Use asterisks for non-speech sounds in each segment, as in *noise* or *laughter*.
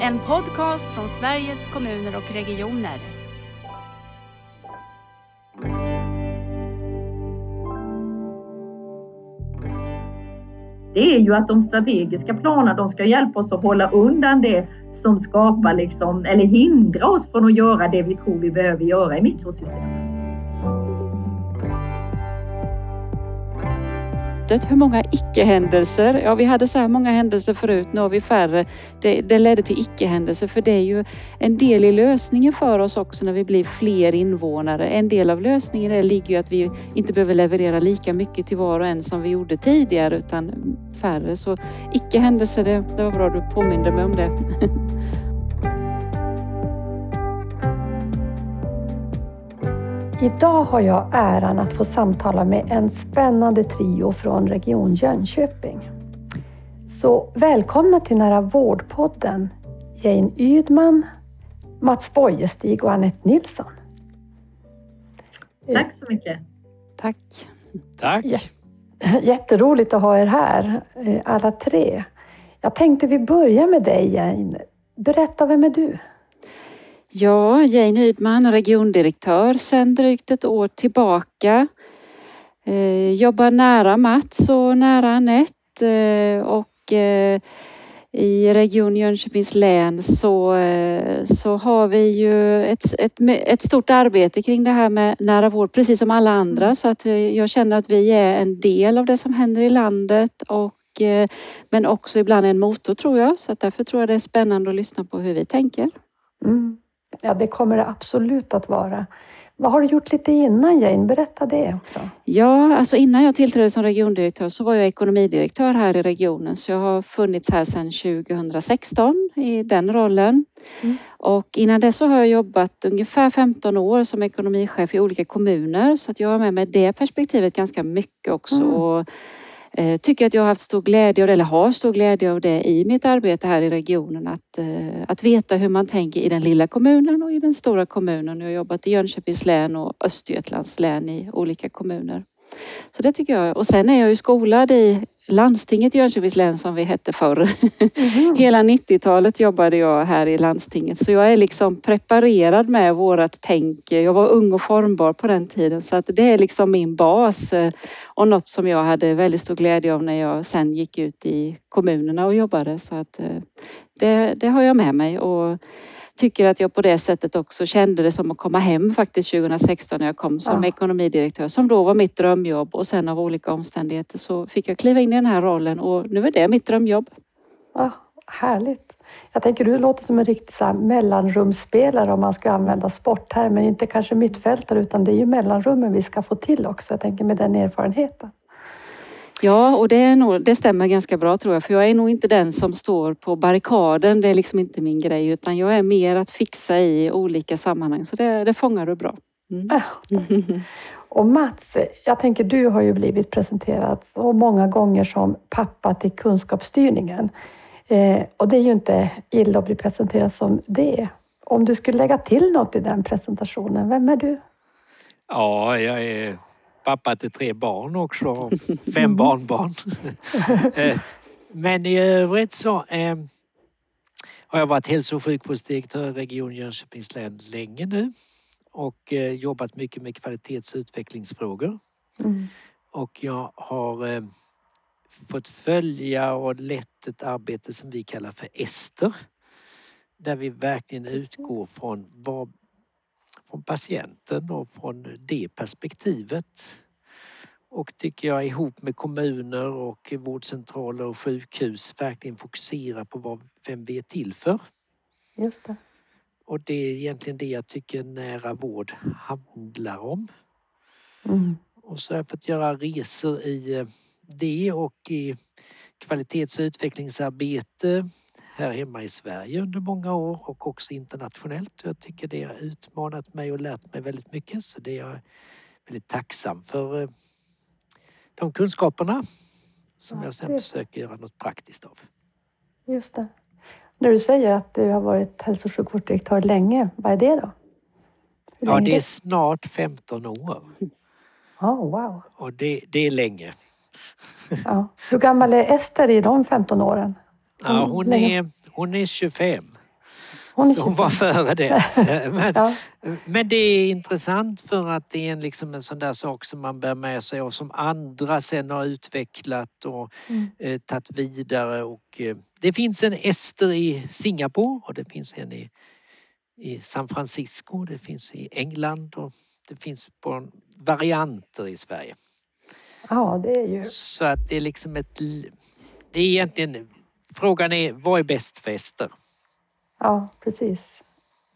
En podcast från Sveriges kommuner och regioner. det är ju att de strategiska planerna de ska hjälpa oss att hålla undan det som skapar liksom, eller hindra oss från att göra det vi tror vi behöver göra i mikrosystemet. Hur många icke-händelser? Ja, vi hade så här många händelser förut, nu har vi färre. Det, det ledde till icke-händelser för det är ju en del i lösningen för oss också när vi blir fler invånare. En del av lösningen är, ligger ju att vi inte behöver leverera lika mycket till var och en som vi gjorde tidigare utan färre. Så icke-händelser, det, det var bra du påminde mig om det. *laughs* Idag har jag äran att få samtala med en spännande trio från Region Jönköping. Så välkomna till Nära vårdpodden Jane Ydman, Mats Bojestig och Anette Nilsson. Tack så mycket. Tack. Tack. *laughs* Jätteroligt att ha er här, eh, alla tre. Jag tänkte vi börjar med dig Jane. Berätta, vem är du? Ja, Jane Ydman, regiondirektör sedan drygt ett år tillbaka. Eh, jobbar nära Mats och nära Anette eh, och eh, i Region Jönköpings län så, så har vi ju ett, ett, ett, stort arbete kring det här med nära vård precis som alla andra mm. så att jag känner att vi är en del av det som händer i landet och men också ibland en motor tror jag så att därför tror jag det är spännande att lyssna på hur vi tänker. Mm. Ja, det kommer det absolut att vara. Vad har du gjort lite innan Jane? Berätta det också. Ja, alltså innan jag tillträdde som regiondirektör så var jag ekonomidirektör här i regionen så jag har funnits här sedan 2016 i den rollen. Mm. Och innan det så har jag jobbat ungefär 15 år som ekonomichef i olika kommuner så att jag har med mig det perspektivet ganska mycket också. Mm. Eh, tycker att jag har haft stor glädje av det, eller har stor glädje av det i mitt arbete här i regionen. Att, eh, att veta hur man tänker i den lilla kommunen och i den stora kommunen. Jag har jobbat i Jönköpings län och Östergötlands län i olika kommuner. Så det tycker jag. Och sen är jag ju skolad i landstinget i Jönköpings län som vi hette förr. Mm. *laughs* Hela 90-talet jobbade jag här i landstinget så jag är liksom preparerad med vårat tänk. Jag var ung och formbar på den tiden så att det är liksom min bas eh, och något som jag hade väldigt stor glädje av när jag sen gick ut i kommunerna och jobbade så att eh, det, det har jag med mig. Och tycker att jag på det sättet också kände det som att komma hem faktiskt 2016 när jag kom som ja. ekonomidirektör som då var mitt drömjobb och sen av olika omständigheter så fick jag kliva in i den här rollen och nu är det mitt drömjobb. Ja, härligt. Jag tänker du låter som en riktig så mellanrumsspelare om man ska använda sporttermer, inte kanske mittfältare utan det är ju mellanrummen vi ska få till också. Jag tänker med den erfarenheten. Ja, och det, är nog, det stämmer ganska bra tror jag, för jag är nog inte den som står på barrikaden. Det är liksom inte min grej, utan jag är mer att fixa i olika sammanhang, så det, det fångar du bra. Mm. Och Mats, jag tänker du har ju blivit presenterad så många gånger som pappa till kunskapsstyrningen. Eh, och det är ju inte illa att bli presenterad som det. Om du skulle lägga till något i den presentationen, vem är du? Ja, jag är pappa till tre barn också, *laughs* fem barnbarn. *laughs* Eh, men i övrigt så eh, har jag varit hälso och sjukvårdsdirektör i Region Jönköpings län länge nu och eh, jobbat mycket med kvalitets och utvecklingsfrågor. Mm. Och jag har eh, fått följa och lett ett arbete som vi kallar för Ester där vi verkligen utgår från vad från patienten och från det perspektivet. Och tycker jag ihop med kommuner och vårdcentraler och sjukhus verkligen fokuserar på vad, vem vi är till för. Just det. Och det är egentligen det jag tycker nära vård handlar om. Mm. Och så har jag fått göra resor i eh, det och i kvalitets och utvecklingsarbete här hemma i Sverige under många år och också internationellt. Jag tycker det har utmanat mig och lärt mig väldigt mycket så det är jag väldigt tacksam för eh, de kunskaperna som jag sen försöker göra något praktiskt av. Just det. När du säger att du har varit hälso och sjukvårdsdirektör länge, vad är det då? Ja, det är snart 15 år. Oh, wow. Och det, det är länge. Ja. Hur gammal är Ester i de 15 åren? Ja, hon, är, hon är 25. Hon är Så hon 25. var före det. *laughs* *laughs* Men, Ja. men det är intressant för att det är en, liksom en sån där sak som man bär med sig och som andra sen har utvecklat och Mm. eh, tagit vidare. Och, eh, det finns en Ester i Singapore och det finns en i, i San Francisco, det finns i England och det finns på varianter i Sverige. ja, det är ju... Så att det är liksom ett... Det är egentligen... Frågan är vad är bäst för Ester? Ja, precis.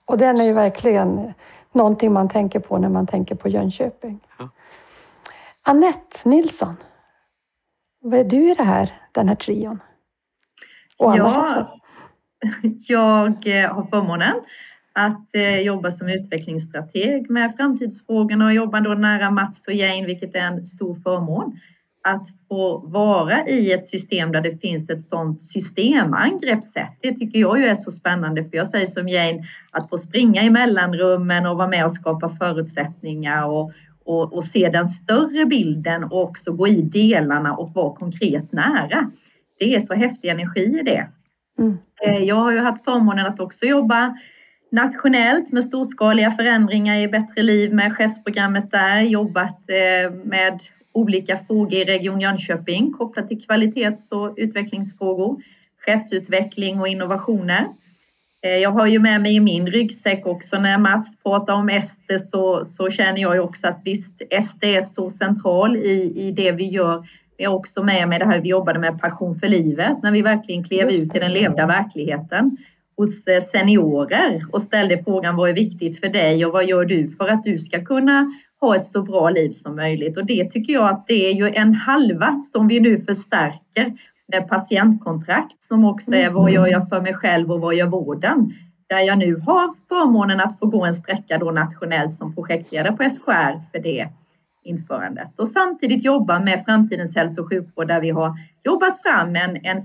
Och den är ju verkligen någonting man tänker på när man tänker på Jönköping. Ja. Annette Nilsson, vad är du i det här, den här trion? Och Ja. också. *laughs* Jag eh, har förmånen att eh, jobba som utvecklingsstrateg med framtidsfrågorna och jobbar då nära Mats och Jane, vilket är en stor förmån. Att få vara i ett system där det finns ett sådant systemangreppssätt, det tycker jag ju är så spännande. För jag säger som Jane, att få springa i mellanrummen och vara med och skapa förutsättningar och, och, och se den större bilden och också gå i delarna och vara konkret nära. Det är så häftig energi i det. Mm. Eh, Jag har ju haft förmånen att också jobba nationellt med storskaliga förändringar i Bättre liv med chefsprogrammet där, jobbat eh, med olika frågor i Region Jönköping kopplat till kvalitets och utvecklingsfrågor, chefsutveckling och innovationer. Eh, Jag har ju med mig i min ryggsäck också när Mats pratar om Ester så, så känner jag ju också att visst, Ester är så central i, i det vi gör. Vi har också med mig det här vi jobbade med Passion för livet när vi verkligen klev ut i den levda verkligheten hos eh, seniorer och ställde frågan vad är viktigt för dig och vad gör du för att du ska kunna ha ett så bra liv som möjligt. Och det tycker jag att det är ju en halva som vi nu förstärker med patientkontrakt som också är vad gör jag för mig själv och vad gör vården? Där jag nu har förmånen att få gå en sträcka då nationellt som projektledare på SKR för det införandet och samtidigt jobba med framtidens hälso och sjukvård där vi har jobbat fram en, en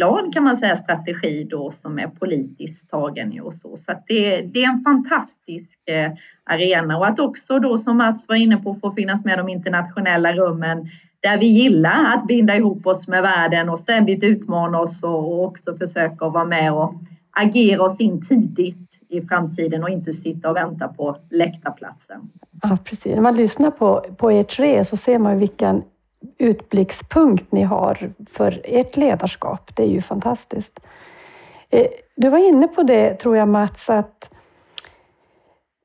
plan kan man säga, strategi då som är politiskt tagen och så. Så att det, det är en fantastisk eh, arena och att också då som Mats var inne på få finnas med de internationella rummen där vi gillar att binda ihop oss med världen och ständigt utmana oss och, också försöka vara med och agera oss in tidigt i framtiden och inte sitta och vänta på läktarplatsen. Ja, precis. När man lyssnar på, på er tre så ser man ju vilken utblickspunkt ni har för ert ledarskap. Det är ju fantastiskt. Eh, du var inne på det, tror jag Mats, att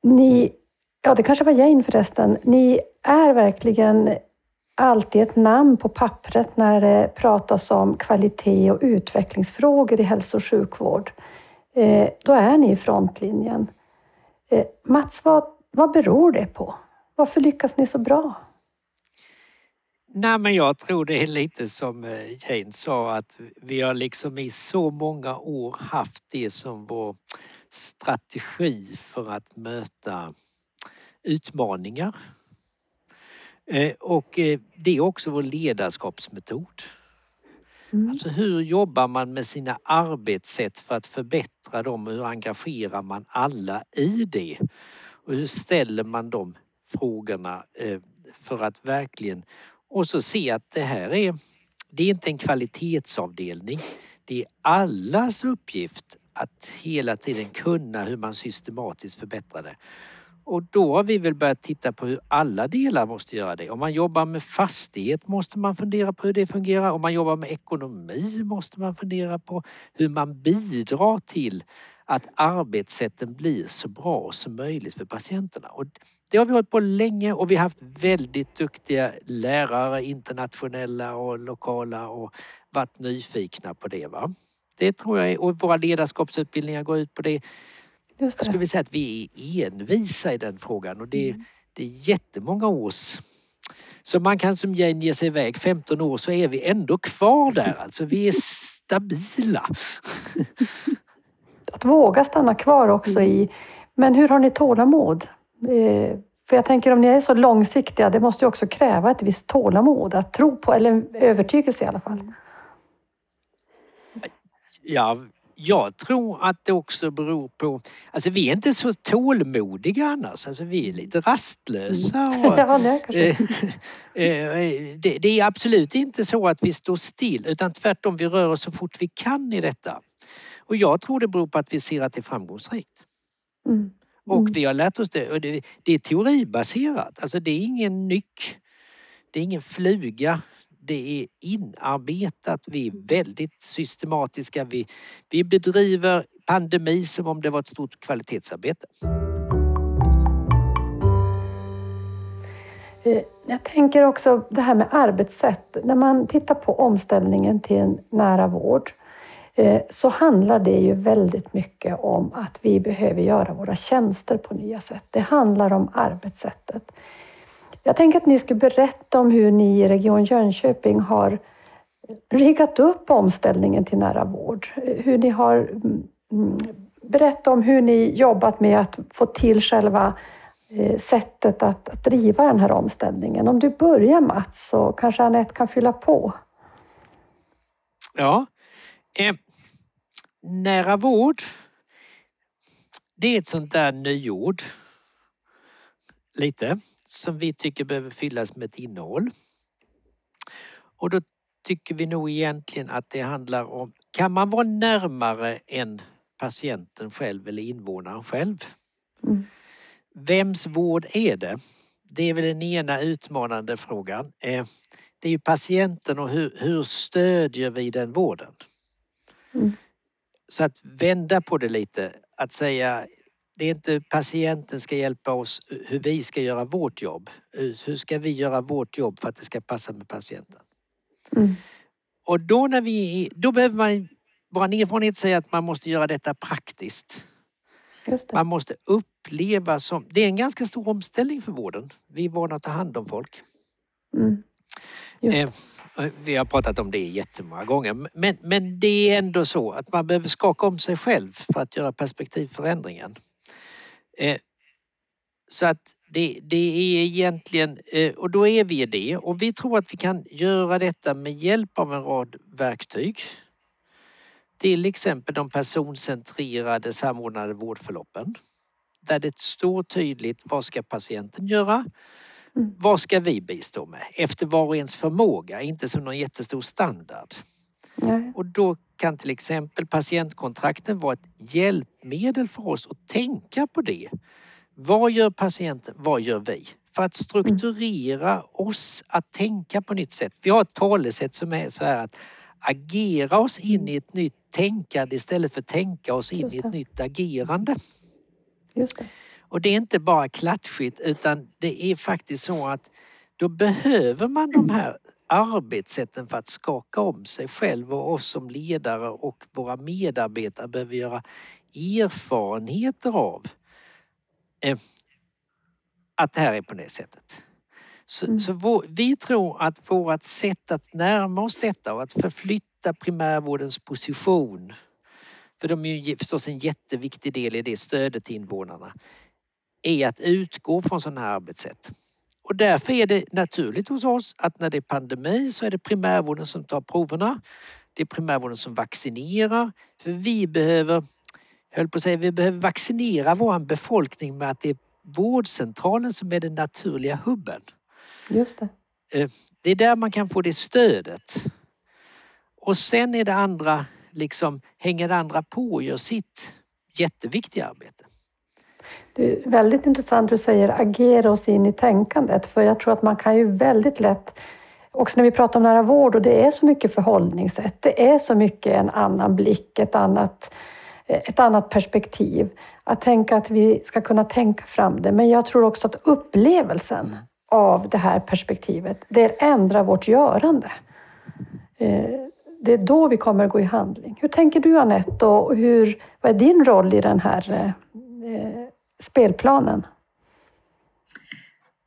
ni, ja det kanske var Jane förresten, ni är verkligen alltid ett namn på pappret när det pratas om kvalitet och utvecklingsfrågor i hälso och sjukvård. Eh, då är ni i frontlinjen. Eh, Mats, vad, vad beror det på? Varför lyckas ni så bra? Nej men jag tror det är lite som eh, Jane sa att vi har liksom i så många år haft det som vår strategi för att möta utmaningar. Eh, Och eh, det är också vår ledarskapsmetod. Mm. Alltså hur jobbar man med sina arbetssätt för att förbättra dem hur engagerar man alla i det? Och hur ställer man de frågorna för att verkligen och så se att det här är, det är inte en kvalitetsavdelning. Det är allas uppgift att hela tiden kunna hur man systematiskt förbättrar det. Och då har vi väl börjat titta på hur alla delar måste göra det. Om man jobbar med fastighet måste man fundera på hur det fungerar. Om man jobbar med ekonomi måste man fundera på hur man bidrar till att arbetssätten blir så bra som möjligt för patienterna. Och det har vi hållit på länge och vi har haft väldigt duktiga lärare, internationella och lokala och varit nyfikna på det. Va? Det tror jag är, och våra ledarskapsutbildningar går ut på det. Just Jag skulle det. vilja säga att vi är envisa i den frågan och det, det är jättemånga års så man kan som Jane ge sig iväg 15 år så är vi ändå kvar där. Alltså vi är stabila. *laughs* Att våga stanna kvar också i... Men hur har ni tålamod? Eh, För jag tänker om ni är så långsiktiga, det måste ju också kräva ett visst tålamod att tro på, eller övertygelse i alla fall. Ja, jag tror att det också beror på... Alltså vi är inte så tålmodiga annars. Alltså vi är lite rastlösa. Och, *laughs* Ja, det. Eh, eh, det, det är absolut inte så att vi står still utan tvärtom vi rör oss så fort vi kan i detta. Och jag tror det beror på att vi ser att det är framgångsrikt. Mm. Och Mm. vi har lärt oss det. Och det, det är teoribaserat, alltså det är ingen nyck. Det är ingen fluga. Det är inarbetat. Vi är väldigt systematiska. Vi, vi bedriver pandemi som om det var ett stort kvalitetsarbete. Eh, Jag tänker också det här med arbetssätt. När man tittar på omställningen till en nära vård Eh, så handlar det ju väldigt mycket om att vi behöver göra våra tjänster på nya sätt. Det handlar om arbetssättet. Jag tänker att ni skulle berätta om hur ni i Region Jönköping har riggat upp omställningen till nära vård. Eh, hur ni har mm, mm, berätta om hur ni jobbat med att få till själva eh, sättet att, att driva den här omställningen. Om du börjar Mats så kanske Anette kan fylla på. Ja. Nära vård. Det är ett sånt där nyord. Lite. Som vi tycker behöver fyllas med ett innehåll. Och då tycker vi nog egentligen att det handlar om, kan man vara närmare än patienten själv eller invånaren själv? Mm. Vems vård är det? Det är väl den ena utmanande frågan. Eh, Det är ju patienten och hur, hur stödjer vi den vården? Mm. Så att vända på det lite, att säga det är inte patienten ska hjälpa oss hur vi ska göra vårt jobb. Hur ska vi göra vårt jobb för att det ska passa med patienten? Mm. Och då, när vi, då behöver man, vår erfarenhet säger att man måste göra detta praktiskt. Man måste uppleva som, det är en ganska stor omställning för vården. Vi är vana att ta hand om folk. Mm. Vi har pratat om det jättemånga gånger men, men det är ändå så att man behöver skaka om sig själv för att göra perspektivförändringen. Eh, Så att det, det är egentligen, eh, och då är vi i det och vi tror att vi kan göra detta med hjälp av en rad verktyg. Till exempel de personcentrerade samordnade vårdförloppen. Där det står tydligt vad ska patienten göra? Mm. Vad ska vi bistå med? Efter var och ens förmåga, inte som någon jättestor standard. Nej. Och då kan till exempel patientkontrakten vara ett hjälpmedel för oss att tänka på det. Vad gör patienten? Vad gör vi? För att strukturera oss att tänka på nytt sätt. Vi har ett talesätt som är så här att agera oss in i ett nytt tänkande istället för tänka oss in i ett nytt agerande. Just det. Och det är inte bara klatschigt utan det är faktiskt så att då behöver man de här arbetssätten för att skaka om sig själv och oss som ledare och våra medarbetare behöver göra erfarenheter av eh, att det här är på det sättet. Så, Mm. så vår, vi tror att vårt sätt att närma oss detta och att förflytta primärvårdens position för de är ju förstås en jätteviktig del i det stödet till invånarna är att utgå från sådana här arbetssätt. Och därför är det naturligt hos oss att när det är pandemi så är det primärvården som tar proverna. Det är primärvården som vaccinerar. För vi behöver, jag höll på att säga, vi behöver vaccinera vår befolkning med att det är vårdcentralen som är den naturliga hubben. Just det. Det är där man kan få det stödet. Och sen är det andra, liksom hänger det andra på och gör sitt jätteviktiga arbete. Det är väldigt intressant du säger agera oss in i tänkandet för jag tror att man kan ju väldigt lätt Också när vi pratar om nära vård och det är så mycket förhållningssätt. Det är så mycket en annan blick, ett annat, ett annat perspektiv. Att tänka att vi ska kunna tänka fram det. Men jag tror också att upplevelsen av det här perspektivet, det ändrar vårt görande. Eh, det är då vi kommer att gå i handling. Hur tänker du Anette och hur, vad är din roll i den här eh, spelplanen?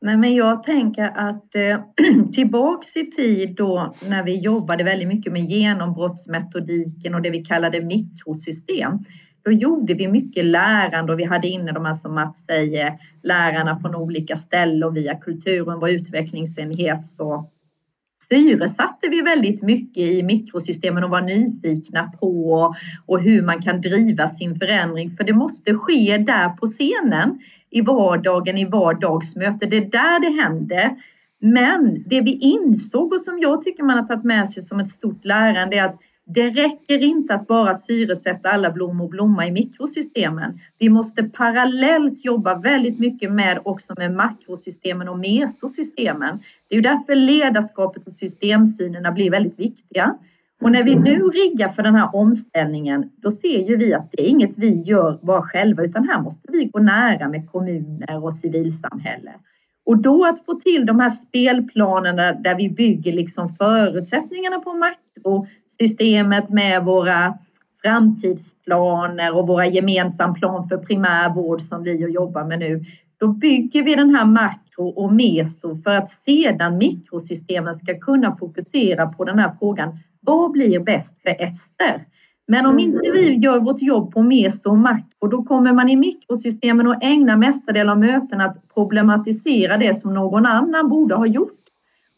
Nej, men jag tänker att eh, *clears throat* tillbaks i tid då när vi jobbade väldigt mycket med genombrottsmetodiken och det vi kallade mikrosystem. Då gjorde vi mycket lärande och vi hade inne de här som Mats säger, lärarna från olika ställen och via kulturen, vår utvecklingsenhet så syresatte vi väldigt mycket i mikrosystemen och var nyfikna på och hur man kan driva sin förändring. För det måste ske där på scenen i vardagen, i vardagsmöte. Det är där det händer. Men det vi insåg och som jag tycker man har tagit med sig som ett stort lärande är att det räcker inte att bara syresätta alla blommor och blomma i mikrosystemen. Vi måste parallellt jobba väldigt mycket med också med makrosystemen och mesosystemen. Det är ju därför ledarskapet och systemsynerna blir väldigt viktiga. Och när vi nu riggar för den här omställningen, då ser ju vi att det är inget vi gör bara själva, utan här måste vi gå nära med kommuner och civilsamhälle. Och då att få till de här spelplanerna där vi bygger liksom förutsättningarna på makro makrosystemet med våra framtidsplaner och våra gemensam plan för primärvård som vi jobbar med nu. Då bygger vi den här makro och meso för att sedan mikrosystemen ska kunna fokusera på den här frågan. Vad blir bäst för Ester? Men om inte vi gör vårt jobb på meso och makro, då kommer man i mikrosystemen och ägna mestadel av mötena att problematisera det som någon annan borde ha gjort.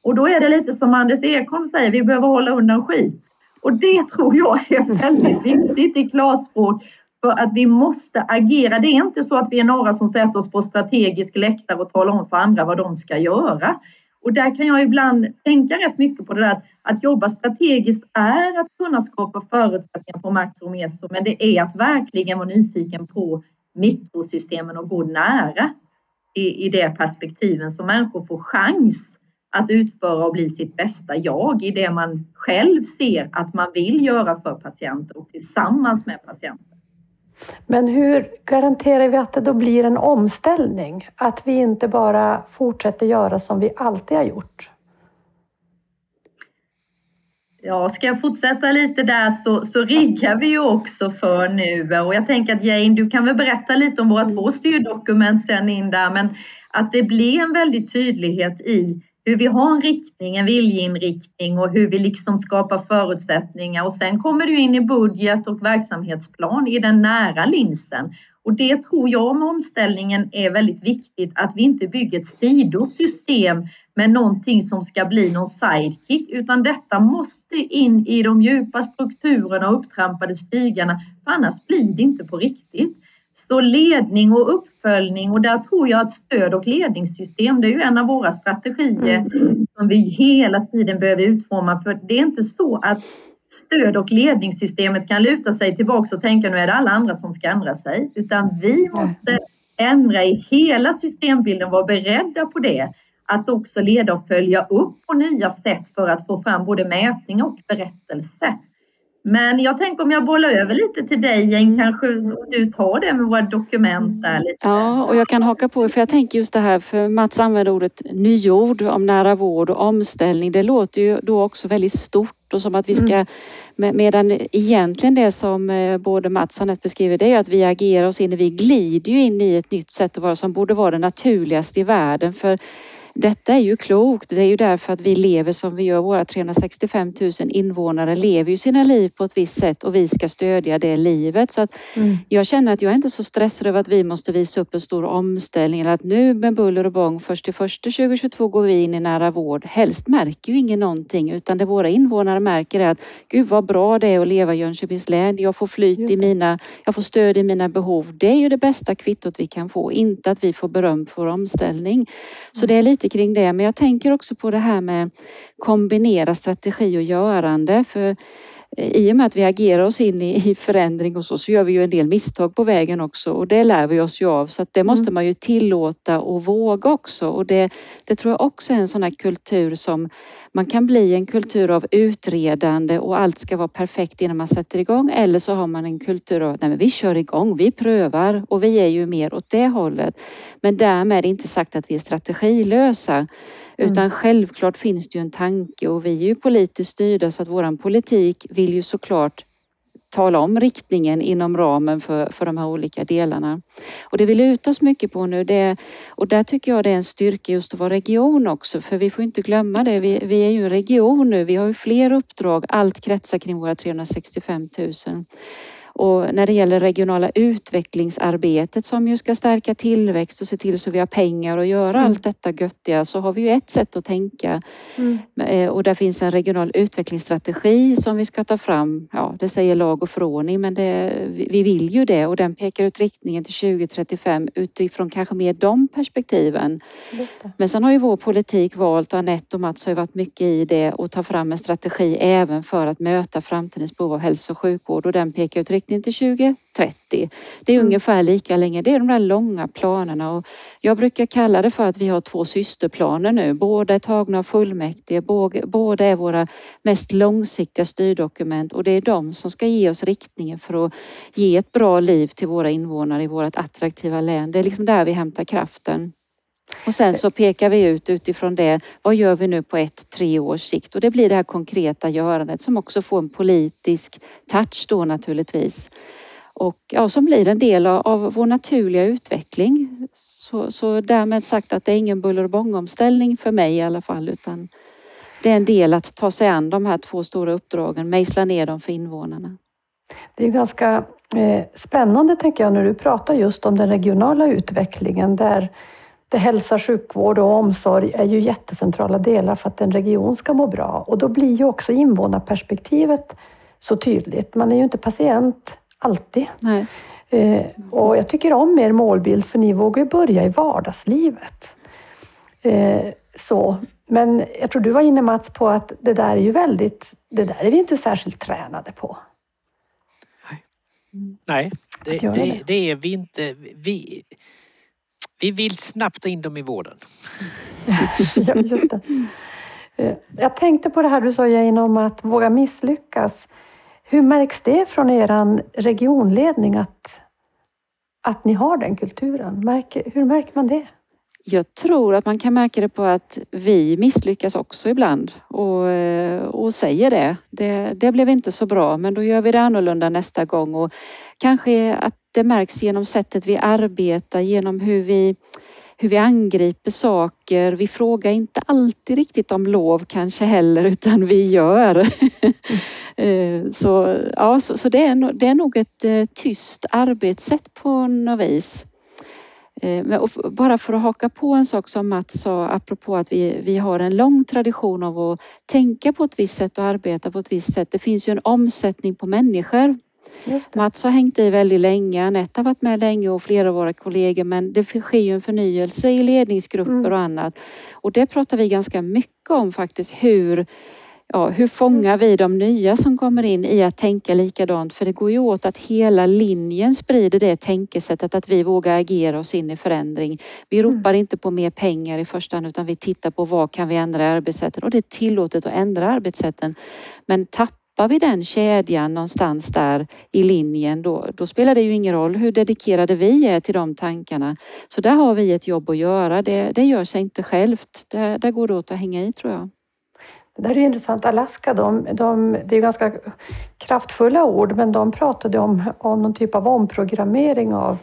Och då är det lite som Anders Ekholm säger, vi behöver hålla undan skit. Och det tror jag är väldigt viktigt i klarspråk för att vi måste agera. Det är inte så att vi är några som sätter oss på strategisk läktare och talar om för andra vad de ska göra. Och där kan jag ibland tänka rätt mycket på det där att jobba strategiskt är att kunna skapa förutsättningar på makro och meso, men det är att verkligen vara nyfiken på mikrosystemen och gå nära i, i det perspektiven så människor får chans att utföra och bli sitt bästa jag i det man själv ser att man vill göra för patienter och tillsammans med patienter. Men hur garanterar vi att det då blir en omställning? Att vi inte bara fortsätter göra som vi alltid har gjort? Ja, ska jag fortsätta lite där så, så riggar vi ju också för nu och jag tänker att Jane, du kan väl berätta lite om våra två styrdokument sen in där, men att det blir en väldig tydlighet i hur vi har en riktning, en viljeinriktning och hur vi liksom skapar förutsättningar och sen kommer du in i budget och verksamhetsplan i den nära linsen. Och det tror jag med omställningen är väldigt viktigt att vi inte bygger ett sidosystem med någonting som ska bli någon sidekick utan detta måste in i de djupa strukturerna och upptrampade stigarna för annars blir det inte på riktigt. Så ledning och uppföljning och där tror jag att stöd och ledningssystem, det är ju en av våra strategier mm. som vi hela tiden behöver utforma. För det är inte så att stöd och ledningssystemet kan luta sig tillbaka och tänka nu är det alla andra som ska ändra sig. Utan vi måste ändra i hela systembilden, vara beredda på det. Att också leda och följa upp på nya sätt för att få fram både mätning och berättelse. Men jag tänker om jag bollar över lite till dig Jane, mm. kanske du tar det med våra dokument där lite. Ja, och jag kan haka på för jag tänker just det här för Mats använder ordet nyord om nära vård och omställning. Det låter ju då också väldigt stort och som att vi ska mm. Medan egentligen det som eh, både Mats och Anette beskriver det är att vi agerar oss in, vi glider ju in i ett nytt sätt att vara som borde vara det naturligaste i världen. För detta är ju klokt. Det är ju därför att vi lever som vi gör. Våra 365 000 invånare lever ju sina liv på ett visst sätt och vi ska stödja det livet. Så att mm. Jag känner att jag är inte så stressad över att vi måste visa upp en stor omställning eller att nu med buller och bång först till första 2022 går vi in i nära vård. Helst märker ju ingen någonting utan det våra invånare märker är att gud vad bra det är att leva i Jönköpings län. Jag får flyt i mina, jag får stöd i mina behov. Det är ju det bästa kvittot vi kan få, inte att vi får beröm för vår omställning. Så det är lite lite kring det. Men jag tänker också på det här med kombinera strategi och görande. För i och med att vi agerar oss in i, förändring och så, så gör vi ju en del misstag på vägen också och det lär vi oss ju av. Så att det måste mm. man ju tillåta och våga också. Och det, det tror jag också är en sån här kultur som man kan bli en kultur av utredande och allt ska vara perfekt innan man sätter igång. Eller så har man en kultur av att vi kör igång, vi prövar och vi är ju mer åt det hållet. Men därmed inte sagt att vi är strategilösa. Mm. Utan mm. självklart finns det ju en tanke och vi är ju politiskt styrda så att våran politik vill ju såklart tala om riktningen inom ramen för, för de här olika delarna. Och det vi lutar oss mycket på nu det, och där tycker jag det är en styrka just att vara region också för vi får inte glömma det. Vi, vi är ju en region nu, vi har ju fler uppdrag, allt kretsar kring våra 365 000. Och när det gäller regionala utvecklingsarbetet som ju ska stärka tillväxt och se till så vi har pengar att göra mm. allt detta göttiga så har vi ju ett sätt att tänka. Mm. Eh, och där finns en regional utvecklingsstrategi som vi ska ta fram. Ja, det säger lag och förordning men det, vi vill ju det och den pekar ut riktningen till 2035 utifrån kanske mer de perspektiven. Men sen har ju vår politik valt och Anette och Mats har ju varit mycket i det och ta fram en strategi även för att möta framtidens behov av hälso och sjukvård och den pekar ut riktningen till 2030. Det är mm. ungefär lika länge. Det är de där långa planerna och jag brukar kalla det för att vi har två systerplaner nu. Båda är tagna av fullmäktige, båda är våra mest långsiktiga styrdokument och det är de som ska ge oss riktningen för att ge ett bra liv till våra invånare i vårt attraktiva län. Det är liksom där vi hämtar kraften. Och sen så pekar vi ut utifrån det, vad gör vi nu på ett, tre års sikt? Och det blir det här konkreta görandet som också får en politisk touch då naturligtvis. Och ja, som blir en del av, vår naturliga utveckling. Så, så därmed sagt att det är ingen buller och bångomställning för mig i alla fall utan det är en del att ta sig an de här två stora uppdragen, mejsla ner dem för invånarna. Det är ganska eh, spännande tänker jag när du pratar just om den regionala utvecklingen där där hälsa, sjukvård och omsorg är ju jättecentrala delar för att en region ska må bra. Och då blir ju också invånarperspektivet så tydligt. Man är ju inte patient alltid. Nej. Eh, och jag tycker om er målbild för ni vågar ju börja i vardagslivet. Eh, så. Men jag tror du var inne Mats på att det där är ju väldigt, det där är vi inte särskilt tränade på. Nej, det, det, det. det är vi inte. Vi, vi vill snabbt in dem i vården. *laughs* ja, just det. Eh, jag tänkte på det här du sa Jane om att våga misslyckas. Hur märks det från er regionledning att, att ni har den kulturen? Märker, hur märker man det? Jag tror att man kan märka det på att vi misslyckas också ibland och, eh, och säger det. det. det. blev inte så bra men då gör vi det annorlunda nästa gång och kanske att det märks genom sättet vi arbetar, genom hur vi, hur vi angriper saker. Vi frågar inte alltid riktigt om lov kanske heller utan vi gör. Mm. *laughs* så ja, så, så det, är, det är nog ett eh, tyst arbetssätt på något vis. Eh, bara för att haka på en sak som Mats sa apropå att vi, vi har en lång tradition av att tänka på ett visst sätt och arbeta på ett visst sätt. Det finns ju en omsättning på människor. Mats har hängt i väldigt länge, Anette har varit med länge och flera av våra kollegor men det sker ju en förnyelse i ledningsgrupper mm. och annat. Och det pratar vi ganska mycket om faktiskt hur ja, hur fångar vi de nya som kommer in i att tänka likadant? För det går ju åt att hela linjen sprider det tänkesättet att vi vågar agera oss in i förändring. Vi mm. ropar mm. inte på mer pengar i första hand utan vi tittar på vad kan vi ändra i arbetssätten och det är tillåtet att ändra arbetssätten. Men tappar Tappar vi den kedjan någonstans där i linjen då, då, spelar det ju ingen roll hur dedikerade vi är till de tankarna. Så där har vi ett jobb att göra. Det, det gör sig inte självt. Där, där går det åt att hänga i tror jag. Det där är intressant. Alaska, de, de, det är ganska kraftfulla ord, men de pratade om, om någon typ av omprogrammering av,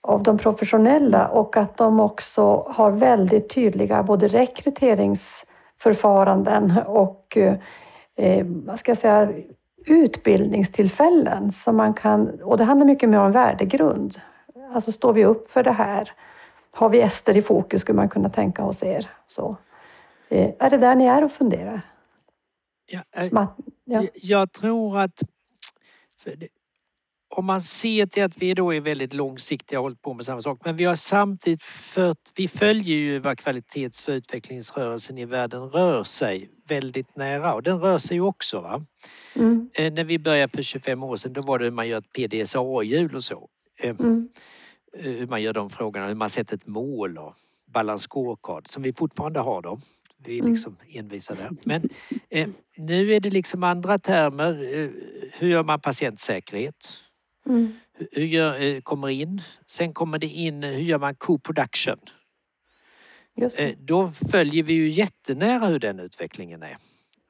av de professionella och att de också har väldigt tydliga både rekryteringsförfaranden och eh, eh, vad ska jag säga, utbildningstillfällen som man kan, och det handlar mycket mer om värdegrund. Alltså står vi upp för det här? Har vi Ester i fokus skulle man kunna tänka hos er. Så. Eh, är det där ni är och funderar? Ja, äh, ja. Jag tror att om man ser till att vi då är väldigt långsiktiga och hållit på med samma sak men vi har samtidigt fört, vi följer ju vad kvalitets och utvecklingsrörelsen i världen rör sig väldigt nära och den rör sig ju också. Va? Mm. Eh, när vi började för 25 år sedan då var det hur man gör ett PDSA-hjul och så. Eh, mm. Hur man gör de frågorna, hur man sätter ett mål och balance scorecard som vi fortfarande har då. Vi är mm. liksom envisa där. Men eh, nu är det liksom andra termer. Eh, hur gör man patientsäkerhet? Mm. Hur gör, eh, kommer in? Sen kommer det in, hur gör man co-production? Eh, då följer vi ju jättenära hur den utvecklingen är.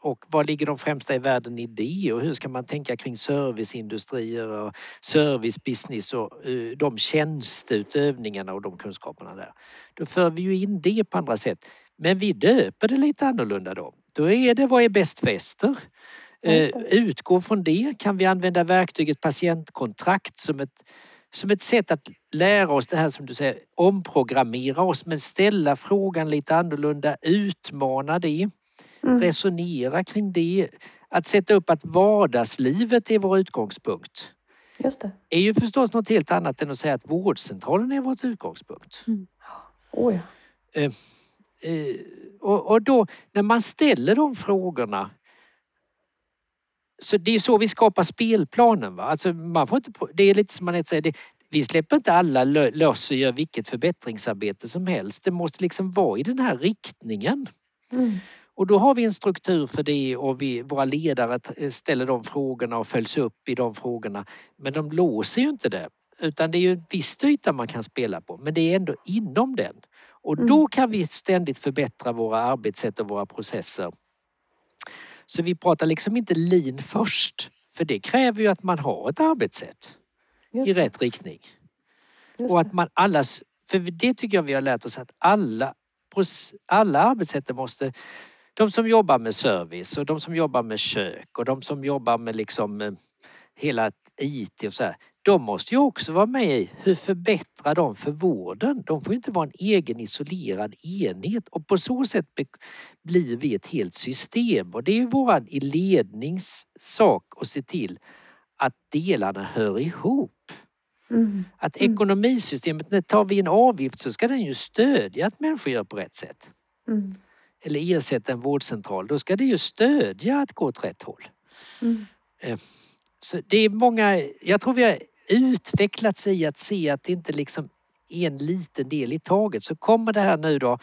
Och vad ligger de främsta i världen i det och hur ska man tänka kring serviceindustrier och servicebusiness och uh, de tjänsteutövningarna och de kunskaperna där. Då för vi ju in det på andra sätt. Men vi döper det lite annorlunda då. Då är det vad är bäst väster? Eh, utgå från det kan vi använda verktyget patientkontrakt som ett, som ett sätt att lära oss det här som du säger, omprogrammera oss men ställa frågan lite annorlunda, utmana det, mm. resonera kring det. Att sätta upp att vardagslivet är vår utgångspunkt. Just det. är ju förstås något helt annat än att säga att vårdcentralen är vår utgångspunkt. Mm. Oh ja. eh, eh, och, och då när man ställer de frågorna så det är så vi skapar spelplanen. Va? Alltså man får inte, det är lite som man säger, det, vi släpper inte alla löss och gör vilket förbättringsarbete som helst. Det måste liksom vara i den här riktningen. Mm. Och då har vi en struktur för det och vi, våra ledare ställer de frågorna och följs upp i de frågorna. Men de låser ju inte det utan det är ju en viss yta man kan spela på men det är ändå inom den. Och då mm. kan vi ständigt förbättra våra arbetssätt och våra processer så vi pratar liksom inte lean först för det kräver ju att man har ett arbetssätt i rätt riktning. Och att man allas, för det tycker jag vi har lärt oss att alla, alla arbetssätt måste de som jobbar med service och de som jobbar med kök och de som jobbar med liksom eh, hela IT och så här de måste ju också vara med i hur förbättrar de för vården? De får inte vara en egen isolerad enhet och på så sätt blir vi ett helt system och det är ju våran ledningssak att se till att delarna hör ihop. Mm. Att mm. ekonomisystemet, när tar vi en avgift så ska den ju stödja att människor gör på rätt sätt. Mm. Eller ersätta en vårdcentral, då ska det ju stödja att gå åt rätt håll. Mm. Eh, så det är många, jag tror vi har utvecklats i att se att det inte liksom är en liten del i taget. Så kommer det här nu då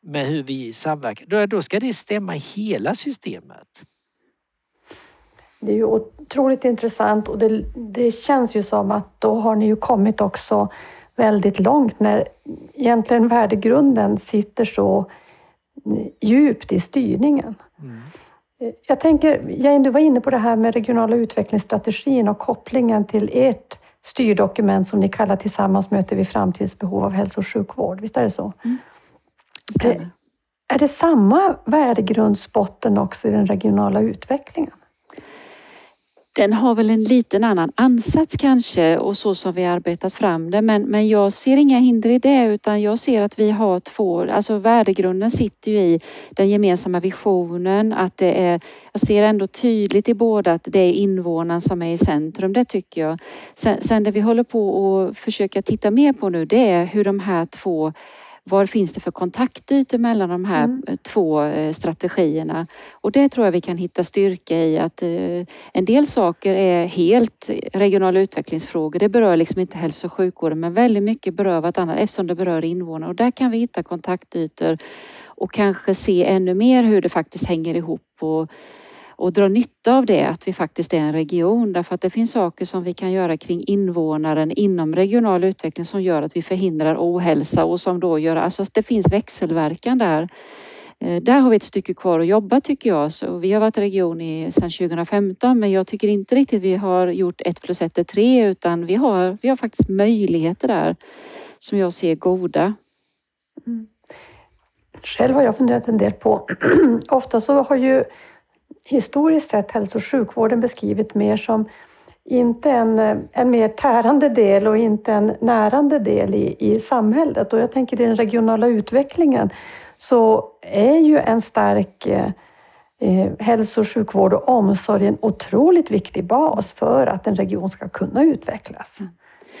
med hur vi samverkar, då, ska det stämma hela systemet. Det är ju otroligt intressant och det, det, känns ju som att då har ni ju kommit också väldigt långt när egentligen värdegrunden sitter så djupt i styrningen. Mm. Jag tänker, Jane, du var inne på det här med regionala utvecklingsstrategin och kopplingen till ert styrdokument som ni kallar Tillsammans möter vi framtidens behov av hälso och sjukvård. Visst är det så? Mm. Det är det samma värdegrundsbotten också i den regionala utvecklingen? Den har väl en liten annan ansats kanske och så som vi arbetat fram det men, men jag ser inga hinder i det utan jag ser att vi har två, alltså värdegrunden sitter ju i den gemensamma visionen att det är, jag ser ändå tydligt i båda att det är invånaren som är i centrum, det tycker jag. Sen, sen det vi håller på att försöka titta mer på nu det är hur de här två vad finns det för kontaktytor mellan de här mm. två eh, strategierna? Och det tror jag vi kan hitta styrka i att eh, en del saker är helt regionala utvecklingsfrågor. Det berör liksom inte hälso och sjukvården men väldigt mycket berör vartannat eftersom det berör invånare och där kan vi hitta kontaktytor och kanske se ännu mer hur det faktiskt hänger ihop och och dra nytta av det, att vi faktiskt är en region. Därför att det finns saker som vi kan göra kring invånaren inom regional utveckling som gör att vi förhindrar ohälsa och som då gör, alltså det finns växelverkan där. Eh, där har vi ett stycke kvar att jobba tycker jag. Så vi har varit region i, sedan 2015 men jag tycker inte riktigt vi har gjort ett plus ett är tre utan vi har, vi har faktiskt möjligheter där som jag ser goda. Mm. Själv har jag funderat en del på, *clears throat* ofta så har ju historiskt sett hälso och sjukvården beskrivit mer som inte en, en mer tärande del och inte en närande del i, i samhället. Och jag tänker i den regionala utvecklingen så är ju en stark eh, eh hälso och sjukvård och omsorg en otroligt viktig bas för att en region ska kunna utvecklas mm.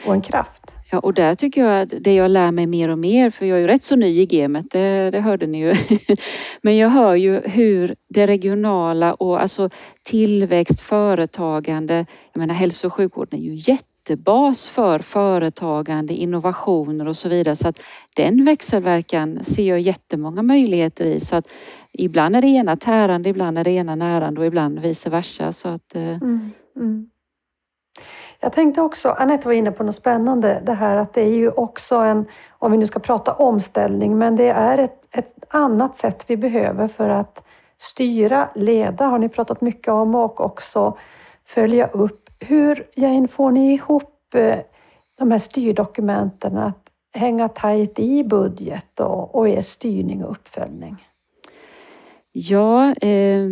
och en kraft. Ja, och där tycker jag att det jag lär mig mer och mer, för jag är ju rätt så ny i gamet, det, det hörde ni ju. *laughs* Men jag hör ju hur det regionala och alltså tillväxt, företagande, jag menar hälso och sjukvården är ju jättebas för företagande, innovationer och så vidare. Så att den växelverkan ser jag jättemånga möjligheter i. Så att ibland är det ena tärande, ibland är det ena närande och ibland vice versa. Så att, eh, mm, mm. Jag tänkte också, Anette var inne på något spännande, det här att det är ju också en, om vi nu ska prata omställning, men det är ett, ett annat sätt vi behöver för att styra, leda har ni pratat mycket om och också följa upp. Hur, Jane, får ni ihop eh, de här styrdokumenten att hänga tajt i budget och, och er styrning och uppföljning? Ja, eh,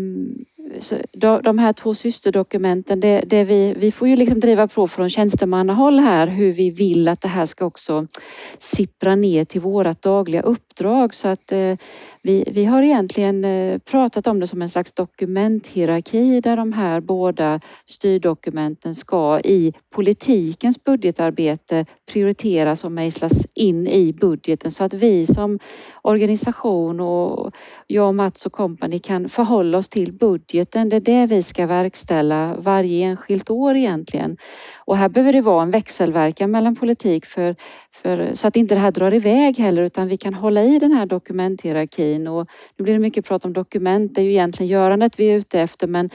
de här två systerdokumenten, det, det vi, vi får ju liksom driva på från tjänstemannahåll här hur vi vill att det här ska också sippra ner till vårat dagliga uppdrag så att eh, vi, vi har egentligen eh, pratat om det som en slags dokumenthierarki där de här båda styrdokumenten ska i politikens budgetarbete prioriteras och mejslas in i budgeten så att vi som organisation och jag, Mats och kompani kan förhålla oss till budgeten. Det är det vi ska verkställa varje enskilt år egentligen. Och här behöver det vara en växelverkan mellan politik för, för, så att inte det här drar iväg heller utan vi kan hålla i den här dokumenthierarkin. Och nu blir det mycket prat om dokument, det är ju egentligen görandet vi är ute efter men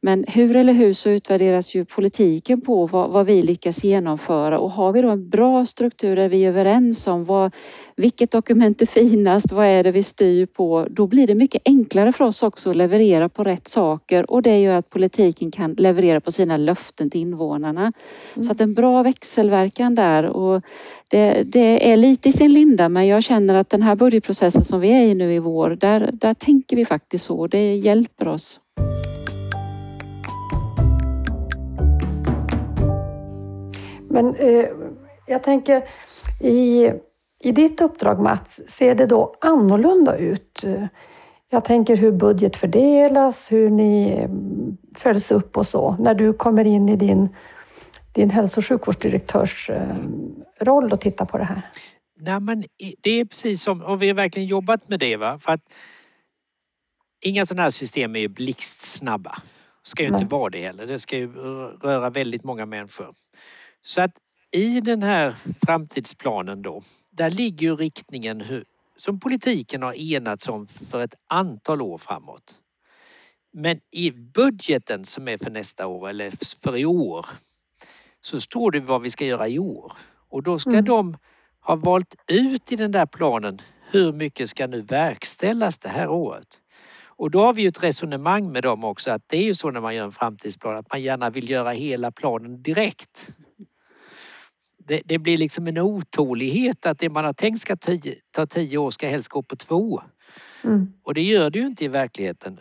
men hur eller hur så utvärderas ju politiken på vad, vad, vi lyckas genomföra och har vi då en bra struktur där vi är överens om vad, vilket dokument är finast, vad är det vi styr på, då blir det mycket enklare för oss också att leverera på rätt saker och det gör att politiken kan leverera på sina löften till invånarna. Mm. Så att en bra växelverkan där och det, det, är lite i sin linda men jag känner att den här budgetprocessen som vi är i nu i vår, där, där tänker vi faktiskt så. Det hjälper oss. Men eh, jag tänker i, i ditt uppdrag Mats, ser det då annorlunda ut? Jag tänker hur budget fördelas, hur ni mm, följs upp och så när du kommer in i din, din hälso och sjukvårdsdirektörs eh, roll och tittar på det här. Nej, men det är precis som, och vi har verkligen jobbat med det. Va? För att inga sådana här system är ju blixtsnabba. Ska ju Nej. inte vara det heller. Det ska ju röra väldigt många människor. Så att i den här framtidsplanen då, där ligger ju riktningen hur, som politiken har enats om för ett antal år framåt. Men i budgeten som är för nästa år eller för i år så står det vad vi ska göra i år och då ska mm. de ha valt ut i den där planen hur mycket ska nu verkställas det här året. Och då har vi ju ett resonemang med dem också att det är ju så när man gör en framtidsplan att man gärna vill göra hela planen direkt det, det, blir liksom en otålighet att det man har tänkt ska tio, ta tio år ska helst gå på två. Mm. Och det gör det ju inte i verkligheten.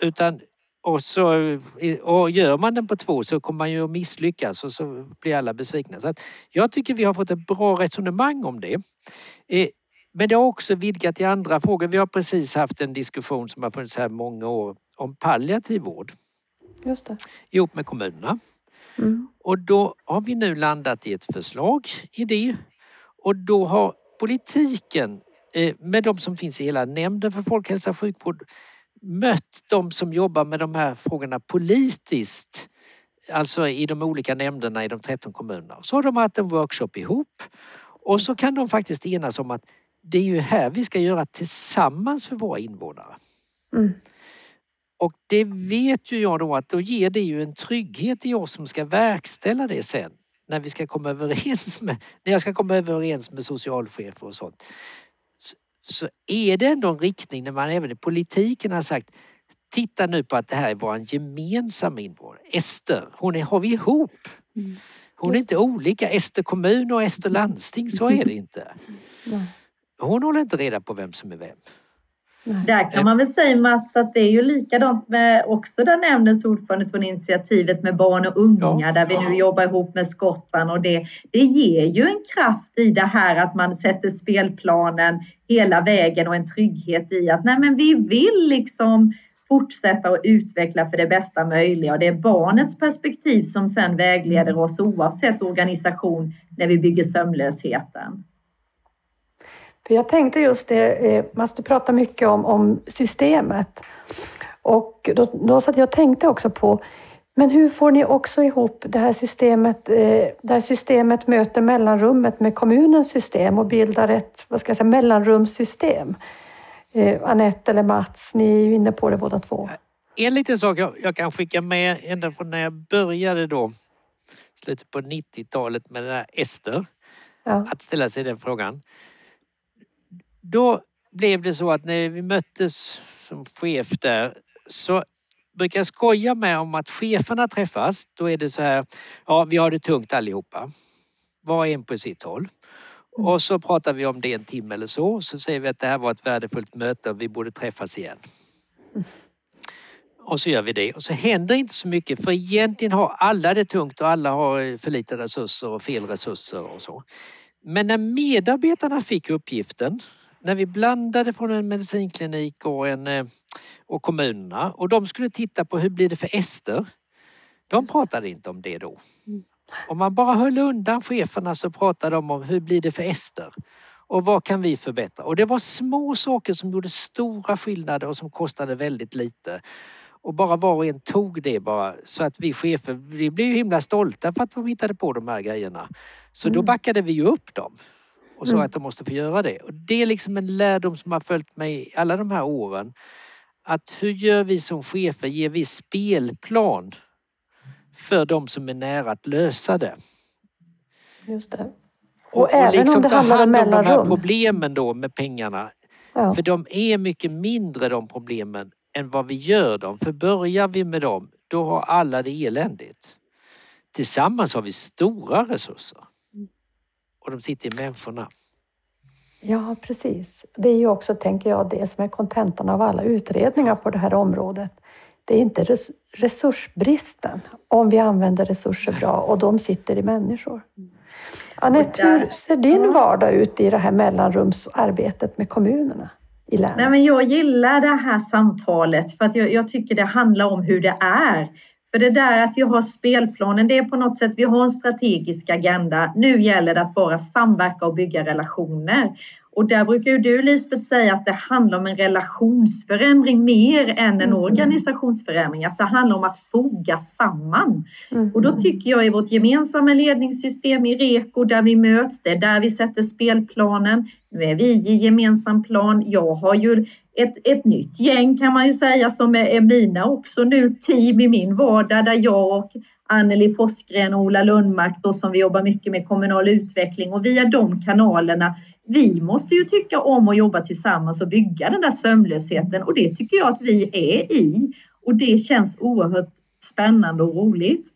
Utan och, så, och gör man den på två så kommer man ju att misslyckas och så blir alla besvikna. Så jag tycker vi har fått ett bra resonemang om det. Eh, men det har också vidgat i andra frågor. Vi har precis haft en diskussion som har funnits här många år om palliativ vård. Just det. Ihop med kommunerna. Mm. Och då har vi nu landat i ett förslag i det och då har politiken eh, med de som finns i hela nämnden för folkhälsa och sjukvård mött de som jobbar med de här frågorna politiskt alltså i de olika nämnderna i de 13 kommunerna. Så har de haft en workshop ihop och så kan de faktiskt enas om att det är ju här vi ska göra tillsammans för våra invånare. Mm. Och det vet ju jag då att då ger det ju en trygghet i oss som ska verkställa det sen när vi ska komma överens med, när jag ska komma överens med socialchefer och sånt. Så, så är det ändå en riktning när man även i politiken har sagt titta nu på att det här är vår gemensamma invånare. Ester, hon är, har vi ihop. Mm. Hon är inte olika. Ester kommun och Ester landsting, så är det inte. Hon håller inte reda på vem som är vem. Där kan man väl säga Mats att det är ju likadant med också där nämndens ordförande tog initiativet med barn och unga ja, där vi nu jobbar ihop med Skottland. Och det, det ger ju en kraft i det här att man sätter spelplanen hela vägen och en trygghet i att nej men vi vill liksom fortsätta att utveckla för det bästa möjliga. Och det är barnets perspektiv som sen vägleder oss oavsett organisation när vi bygger sömlösheten. För jag tänkte just det, eh, man pratar mycket om, om systemet. Och då, då satt jag och tänkte också på, men hur får ni också ihop det här systemet, eh, där systemet möter mellanrummet med kommunens system och bildar ett vad ska jag säga, mellanrumssystem? Eh, Anette eller Mats, ni är ju inne på det båda två. En liten sak jag, jag kan skicka med ända från när jag började då, slutet på 90-talet med den här Ester, ja. att ställa sig den frågan. Då blev det så att när vi möttes som chef där så brukar jag skoja med om att cheferna träffas. Då är det så här, ja vi har det tungt allihopa. Var och en på sitt håll. Mm. Och så pratar vi om det en timme eller så. Så säger vi att det här var ett värdefullt möte och vi borde träffas igen. Och så gör vi det och så händer inte så mycket för egentligen har alla det tungt och alla har för lite resurser och fel resurser och så. Men när medarbetarna fick uppgiften, när vi blandade från en medicinklinik och, en, eh, och kommunerna och de skulle titta på hur blir det för Ester. De pratade inte om det då. Om man bara höll undan cheferna så pratade de om hur blir det för Ester och vad kan vi förbättra? Och det var små saker som gjorde stora skillnader och som kostade väldigt lite. Och bara var och en tog det bara så att vi chefer, vi blev ju himla stolta för att de hittade på de här grejerna. Så då Mm. backade vi ju upp dem och sa Mm. att de måste få göra det. Och det är liksom en lärdom som har följt mig alla de här åren. Att hur gör vi som chefer? Ger vi spelplan för de som är nära att lösa det? Just det. Och, Och även om liksom det ta handlar om hand om de här mellanrum. problemen då med pengarna. Ja. För de är mycket mindre de problemen än vad vi gör dem. För börjar vi med dem, då har alla det eländigt. Tillsammans har vi stora resurser. Och de sitter i människorna. Ja, precis. Det är ju också, tänker jag, det som är kontentan av alla utredningar på det här området. Det är inte res resursbristen om vi använder resurser bra och de sitter i människor. Anette, där- hur ser din vardag ut i det här mellanrumsarbetet med kommunerna i länet? Nej, men jag gillar det här samtalet för att jag, jag tycker det handlar om hur det är. För det där att vi har spelplanen, det är på något sätt, vi har en strategisk agenda. Nu gäller det att bara samverka och bygga relationer. Och där brukar ju du Lisbeth säga att det handlar om en relationsförändring mer än en Mm. organisationsförändring. Att det handlar om att foga samman. Mm. Och då tycker jag i vårt gemensamma ledningssystem i REKO där vi möts, det är där vi sätter spelplanen. Nu är vi i gemensam plan. Jag har ju ett, ett nytt gäng kan man ju säga som är, är mina också nu, team i min vardag där jag och Anneli Forsgren och Ola Lundmark då som vi jobbar mycket med kommunal utveckling och via de kanalerna vi måste ju tycka om att jobba tillsammans och bygga den där sömnlösheten och det tycker jag att vi är i. Och det känns oerhört spännande och roligt.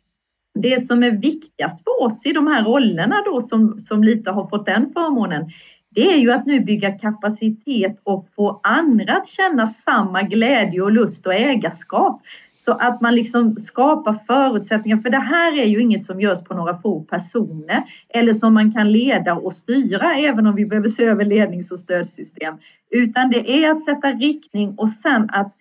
Det som är viktigast för oss i de här rollerna då som, som lite har fått den förmånen, det är ju att nu bygga kapacitet och få andra att känna samma glädje och lust och ägarskap. Så att man liksom skapar förutsättningar, för det här är ju inget som görs på några få personer eller som man kan leda och styra även om vi behöver se över lednings och stödsystem. Utan det är att sätta riktning och sen att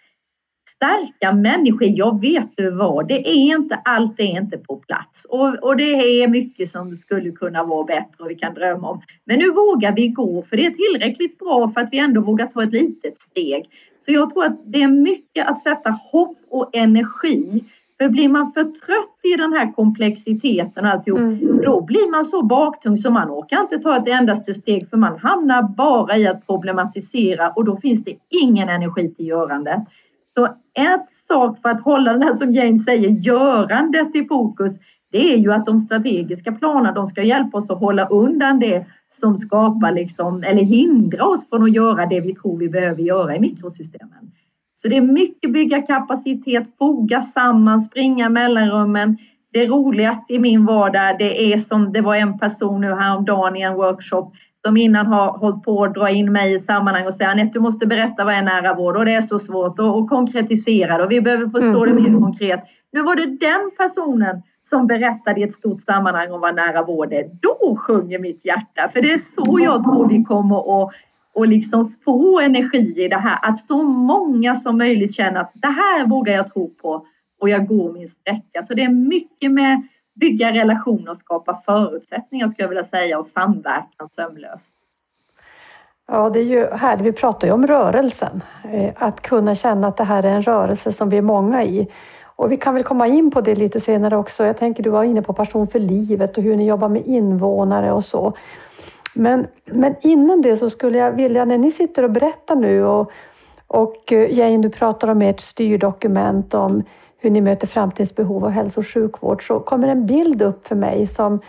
stärka människor. Jag vet du vad, det är inte allt är inte på plats och, och det är mycket som skulle kunna vara bättre och vi kan drömma om. Men nu vågar vi gå för det är tillräckligt bra för att vi ändå vågar ta ett litet steg. Så jag tror att det är mycket att sätta hopp och energi. För blir man för trött i den här komplexiteten och alltihop, Mm. då blir man så baktung så man orkar inte ta ett endaste steg för man hamnar bara i att problematisera och då finns det ingen energi till görande. Så ett sak för att hålla den här som Jane säger, görandet i fokus, det är ju att de strategiska planerna, de ska hjälpa oss att hålla undan det som skapar liksom, eller hindra oss från att göra det vi tror vi behöver göra i mikrosystemen. Så det är mycket bygga kapacitet, foga samman, springa mellanrummen. Det roligaste i min vardag, det är som det var en person nu häromdagen i en workshop som innan har hållit på att dra in mig i sammanhang och säga Anette, du måste berätta vad är nära vård och det är så svårt att och konkretisera det och vi behöver förstå det mer konkret. Nu var det den personen som berättade i ett stort sammanhang om vad nära vård är. Då sjunger mitt hjärta, för det är så jag tror vi kommer att och liksom få energi i det här. Att så många som möjligt känner att det här vågar jag tro på och jag går min sträcka. Så det är mycket med bygga relationer och skapa förutsättningar skulle jag vilja säga och samverkan sömlöst. Ja, det är ju härligt. Vi pratar ju om rörelsen. Eh, att kunna känna att det här är en rörelse som vi är många i. Och vi kan väl komma in på det lite senare också. Jag tänker du var inne på Passion för livet och hur ni jobbar med invånare och så. Men, men innan det så skulle jag vilja, när ni sitter och berättar nu och, och eh, Jane, du pratar om ert styrdokument om hur ni möter framtidens behov av hälso och sjukvård så kommer en bild upp för mig som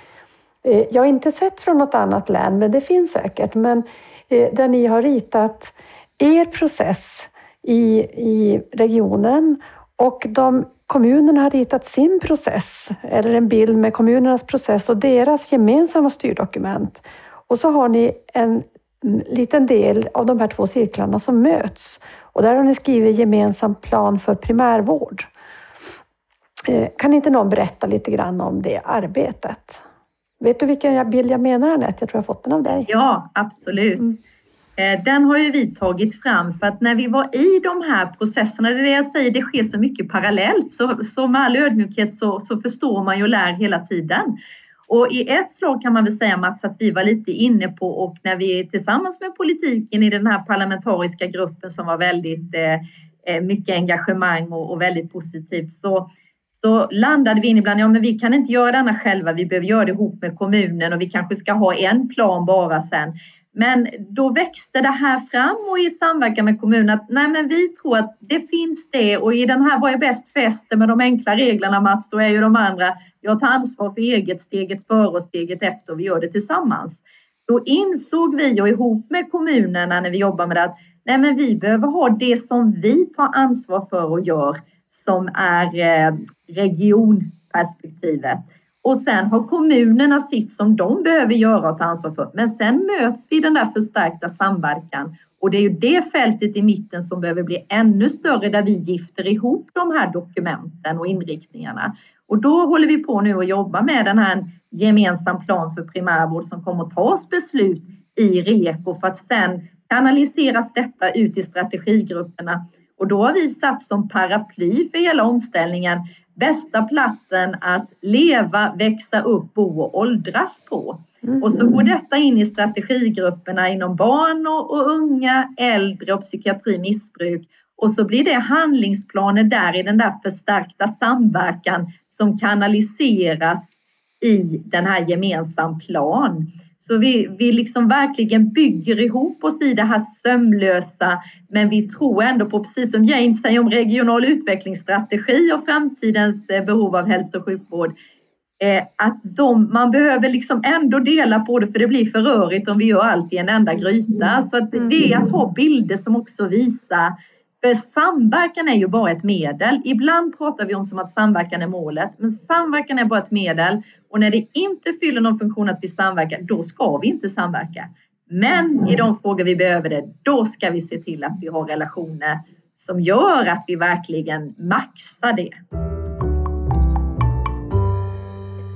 eh, jag inte sett från något annat län, men det finns säkert. Men eh, där ni har ritat er process i, i regionen och de kommunerna har ritat sin process, eller en bild med kommunernas process och deras gemensamma styrdokument. Och så har ni en liten del av de här två cirklarna som möts. Och där har ni skrivit gemensam plan för primärvård. Eh, kan inte någon berätta lite grann om det arbetet? Vet du vilken bild jag menar Anette? Jag tror jag fått den av dig. Ja, absolut. Mm. Eh, den har ju vi tagit fram för att när vi var i de här processerna, det är det jag säger, det sker så mycket parallellt. Så, så med all ödmjukhet så, så förstår man ju och lär hela tiden. Och i ett slag kan man väl säga Mats att vi var lite inne på och när vi tillsammans med politiken i den här parlamentariska gruppen som var väldigt eh, eh mycket engagemang och, och, väldigt positivt så, så landade vi in ibland, ja men vi kan inte göra denna själva, vi behöver göra det ihop med kommunen och vi kanske ska ha en plan bara sen. Men då växte det här fram och i samverkan med kommunen att nej men vi tror att det finns det och i den här Vad är bäst fäste med de enkla reglerna Mats så är ju de andra jag tar ansvar för eget steget före och steget efter och vi gör det tillsammans. Då insåg vi och ihop med kommunerna när vi jobbar med det att nej men vi behöver ha det som vi tar ansvar för och gör som är eh, regionperspektivet. Och sen har kommunerna sitt som de behöver göra och ta ansvar för. Men sen möts vi i den där förstärkta samverkan och det är ju det fältet i mitten som behöver bli ännu större där vi gifter ihop de här dokumenten och inriktningarna. Och då håller vi på nu att jobba med den här gemensam plan för primärvård som kommer att tas beslut i REKO för att sen kanaliseras detta ut i strategigrupperna. Och då har vi satt som paraply för hela omställningen bästa platsen att leva, växa upp, bo och åldras på. Mm. Och så går detta in i strategigrupperna inom barn och, unga, äldre och psykiatri, missbruk. Och så blir det handlingsplaner där i den där förstärkta samverkan som kanaliseras i den här gemensam plan. Så vi, vi liksom verkligen bygger ihop oss i det här sömlösa men vi tror ändå på, precis som Jane säger om regional utvecklingsstrategi och framtidens eh, behov av hälso och sjukvård, eh, att de, man behöver liksom ändå dela på det för det blir för rörigt om vi gör allt i en enda gryta. Så att det är att ha bilder som också visar för samverkan är ju bara ett medel. Ibland pratar vi om som att samverkan är målet, men samverkan är bara ett medel och när det inte fyller någon funktion att vi samverkar, då ska vi inte samverka. Men i de frågor vi behöver det, då ska vi se till att vi har relationer som gör att vi verkligen maxar det.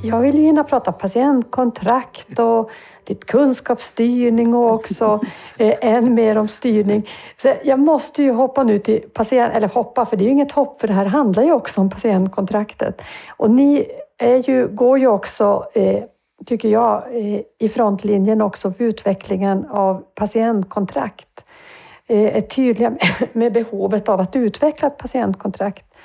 Jag vill ju hinna prata patientkontrakt och lite kunskapsstyrning och också *laughs* eh, än mer om styrning. Så jag måste ju hoppa nu till patient, eller hoppa, för det är ju inget hopp, för det här handlar ju också om patientkontraktet. Och ni är ju, går ju också, eh, tycker jag, eh, i frontlinjen också för utvecklingen av patientkontrakt. Eh, är tydliga *laughs* med behovet av att utveckla ett patientkontrakt.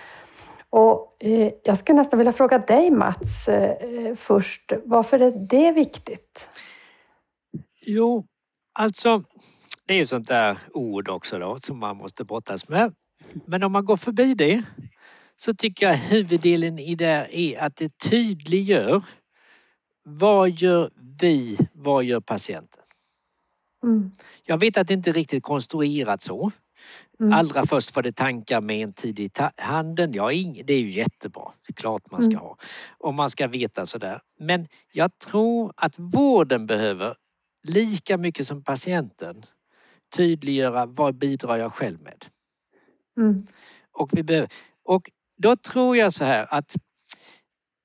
Och eh, jag skulle nästan vilja fråga dig Mats eh, först, varför är det viktigt? Jo, alltså det är ju sånt där ord också då som man måste brottas med. Men om man går förbi det så tycker jag huvuddelen i det är att det tydliggör vad gör vi, vad gör patienten? Mm. Jag vet att det inte riktigt konstruerat så. Mm. Allra först var det tankar med en tid i handen. Ja, det är ju jättebra. Klart man ska mm. ha. Och man ska veta sådär. Men jag tror att vården behöver lika mycket som patienten tydliggöra vad bidrar jag själv med. Mm. Och, vi behöver, och då tror jag så här att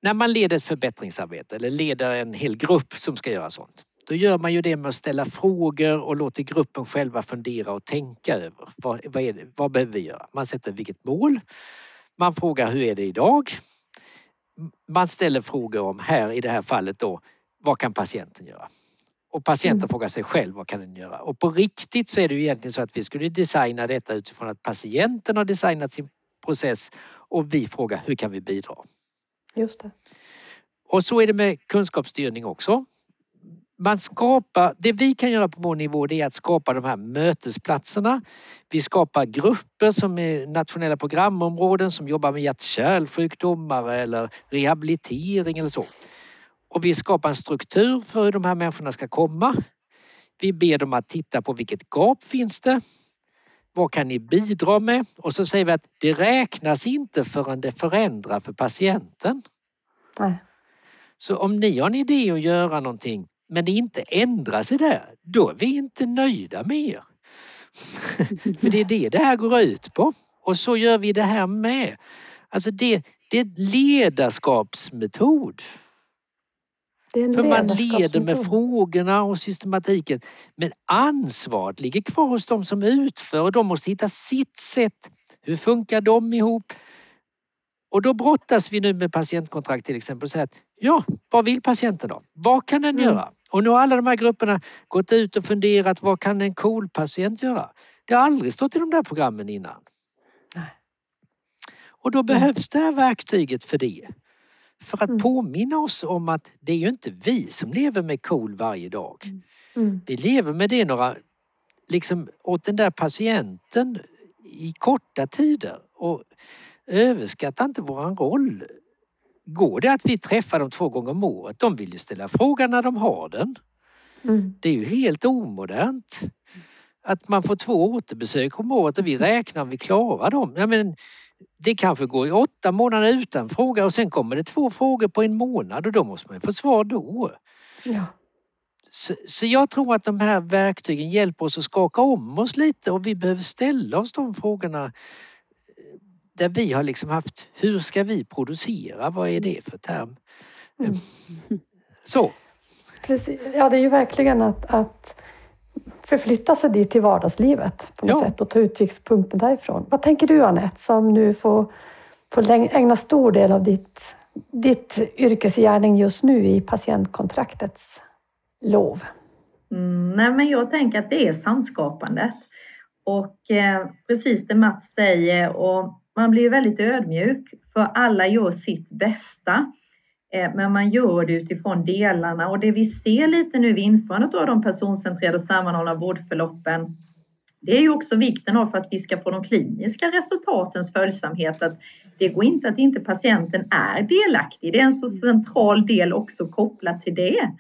när man leder ett förbättringsarbete eller leder en hel grupp som ska göra sånt. Då gör man ju det med att ställa frågor och låter gruppen själva fundera och tänka över vad, vad, det, vad behöver vi göra? Man sätter vilket mål. Man frågar hur är det idag? Man ställer frågor om här i det här fallet då vad kan patienten göra? Och patienten mm. frågar sig själv vad kan den göra? Och på riktigt så är det ju egentligen så att vi skulle designa detta utifrån att patienten har designat sin process och vi frågar hur kan vi bidra? Just det. Och så är det med kunskapsstyrning också. Man skapar, det vi kan göra på vår nivå det är att skapa de här mötesplatserna. Vi skapar grupper som är nationella programområden som jobbar med hjärt-kärlsjukdomar eller rehabilitering eller så. Och vi skapar en struktur för hur de här människorna ska komma. Vi ber dem att titta på vilket gap finns det? Vad kan ni bidra med? Och så säger vi att det räknas inte förrän det förändrar för patienten. Nej. Så om ni har en idé att göra någonting men det inte ändrar sig där, då är vi inte nöjda med er. *laughs* För det är det det här går ut på. Och så gör vi det här med. Alltså det, det är ledarskapsmetod. Det är en För man leder med frågorna och systematiken. Men ansvaret ligger kvar hos de som utför och de måste hitta sitt sätt. Hur funkar de ihop? Och då brottas vi nu med patientkontrakt till exempel och säger att ja, vad vill patienten då? Vad kan den Mm. göra? Och nu har alla de här grupperna gått ut och funderat vad kan en KOL-patient göra? Det har aldrig stått i de där programmen innan. Nej. Och då behövs det här verktyget för det. För att Mm. påminna oss om att det är ju inte vi som lever med KOL varje dag. Mm. Vi lever med det några, liksom åt den där patienten i korta tider och överskatta inte våran roll. Går det att vi träffar dem två gånger om året? De vill ju ställa frågan när de har den. Mm. Det är ju helt omodernt. Att man får två återbesök om året och vi räknar om vi klarar dem. Ja, men det kanske går i åtta månader utan fråga och sen kommer det två frågor på en månad och då måste man få svar då. Ja. Så, så jag tror att de här verktygen hjälper oss att skaka om oss lite och vi behöver ställa oss de frågorna där vi har liksom haft, hur ska vi producera? Vad är det för term? Mm. Så, Precis. Ja, det är ju verkligen att, att förflytta sig dit till vardagslivet på något Ja. sätt och ta utgångspunkten därifrån. Vad tänker du Anette som nu får, får ägna stor del av ditt, ditt yrkesgärning just nu i patientkontraktets lov? Mm, nej, men jag tänker att det är samskapandet. Och eh, precis det Mats säger och man blir väldigt ödmjuk för alla gör sitt bästa. Eh, men man gör det utifrån delarna och det vi ser lite nu vid införandet av de personcentrerade och sammanhållna vårdförloppen det är ju också vikten av för att vi ska få de kliniska resultatens följsamhet att det går inte att inte patienten är delaktig. Det är en så central del också kopplat till det.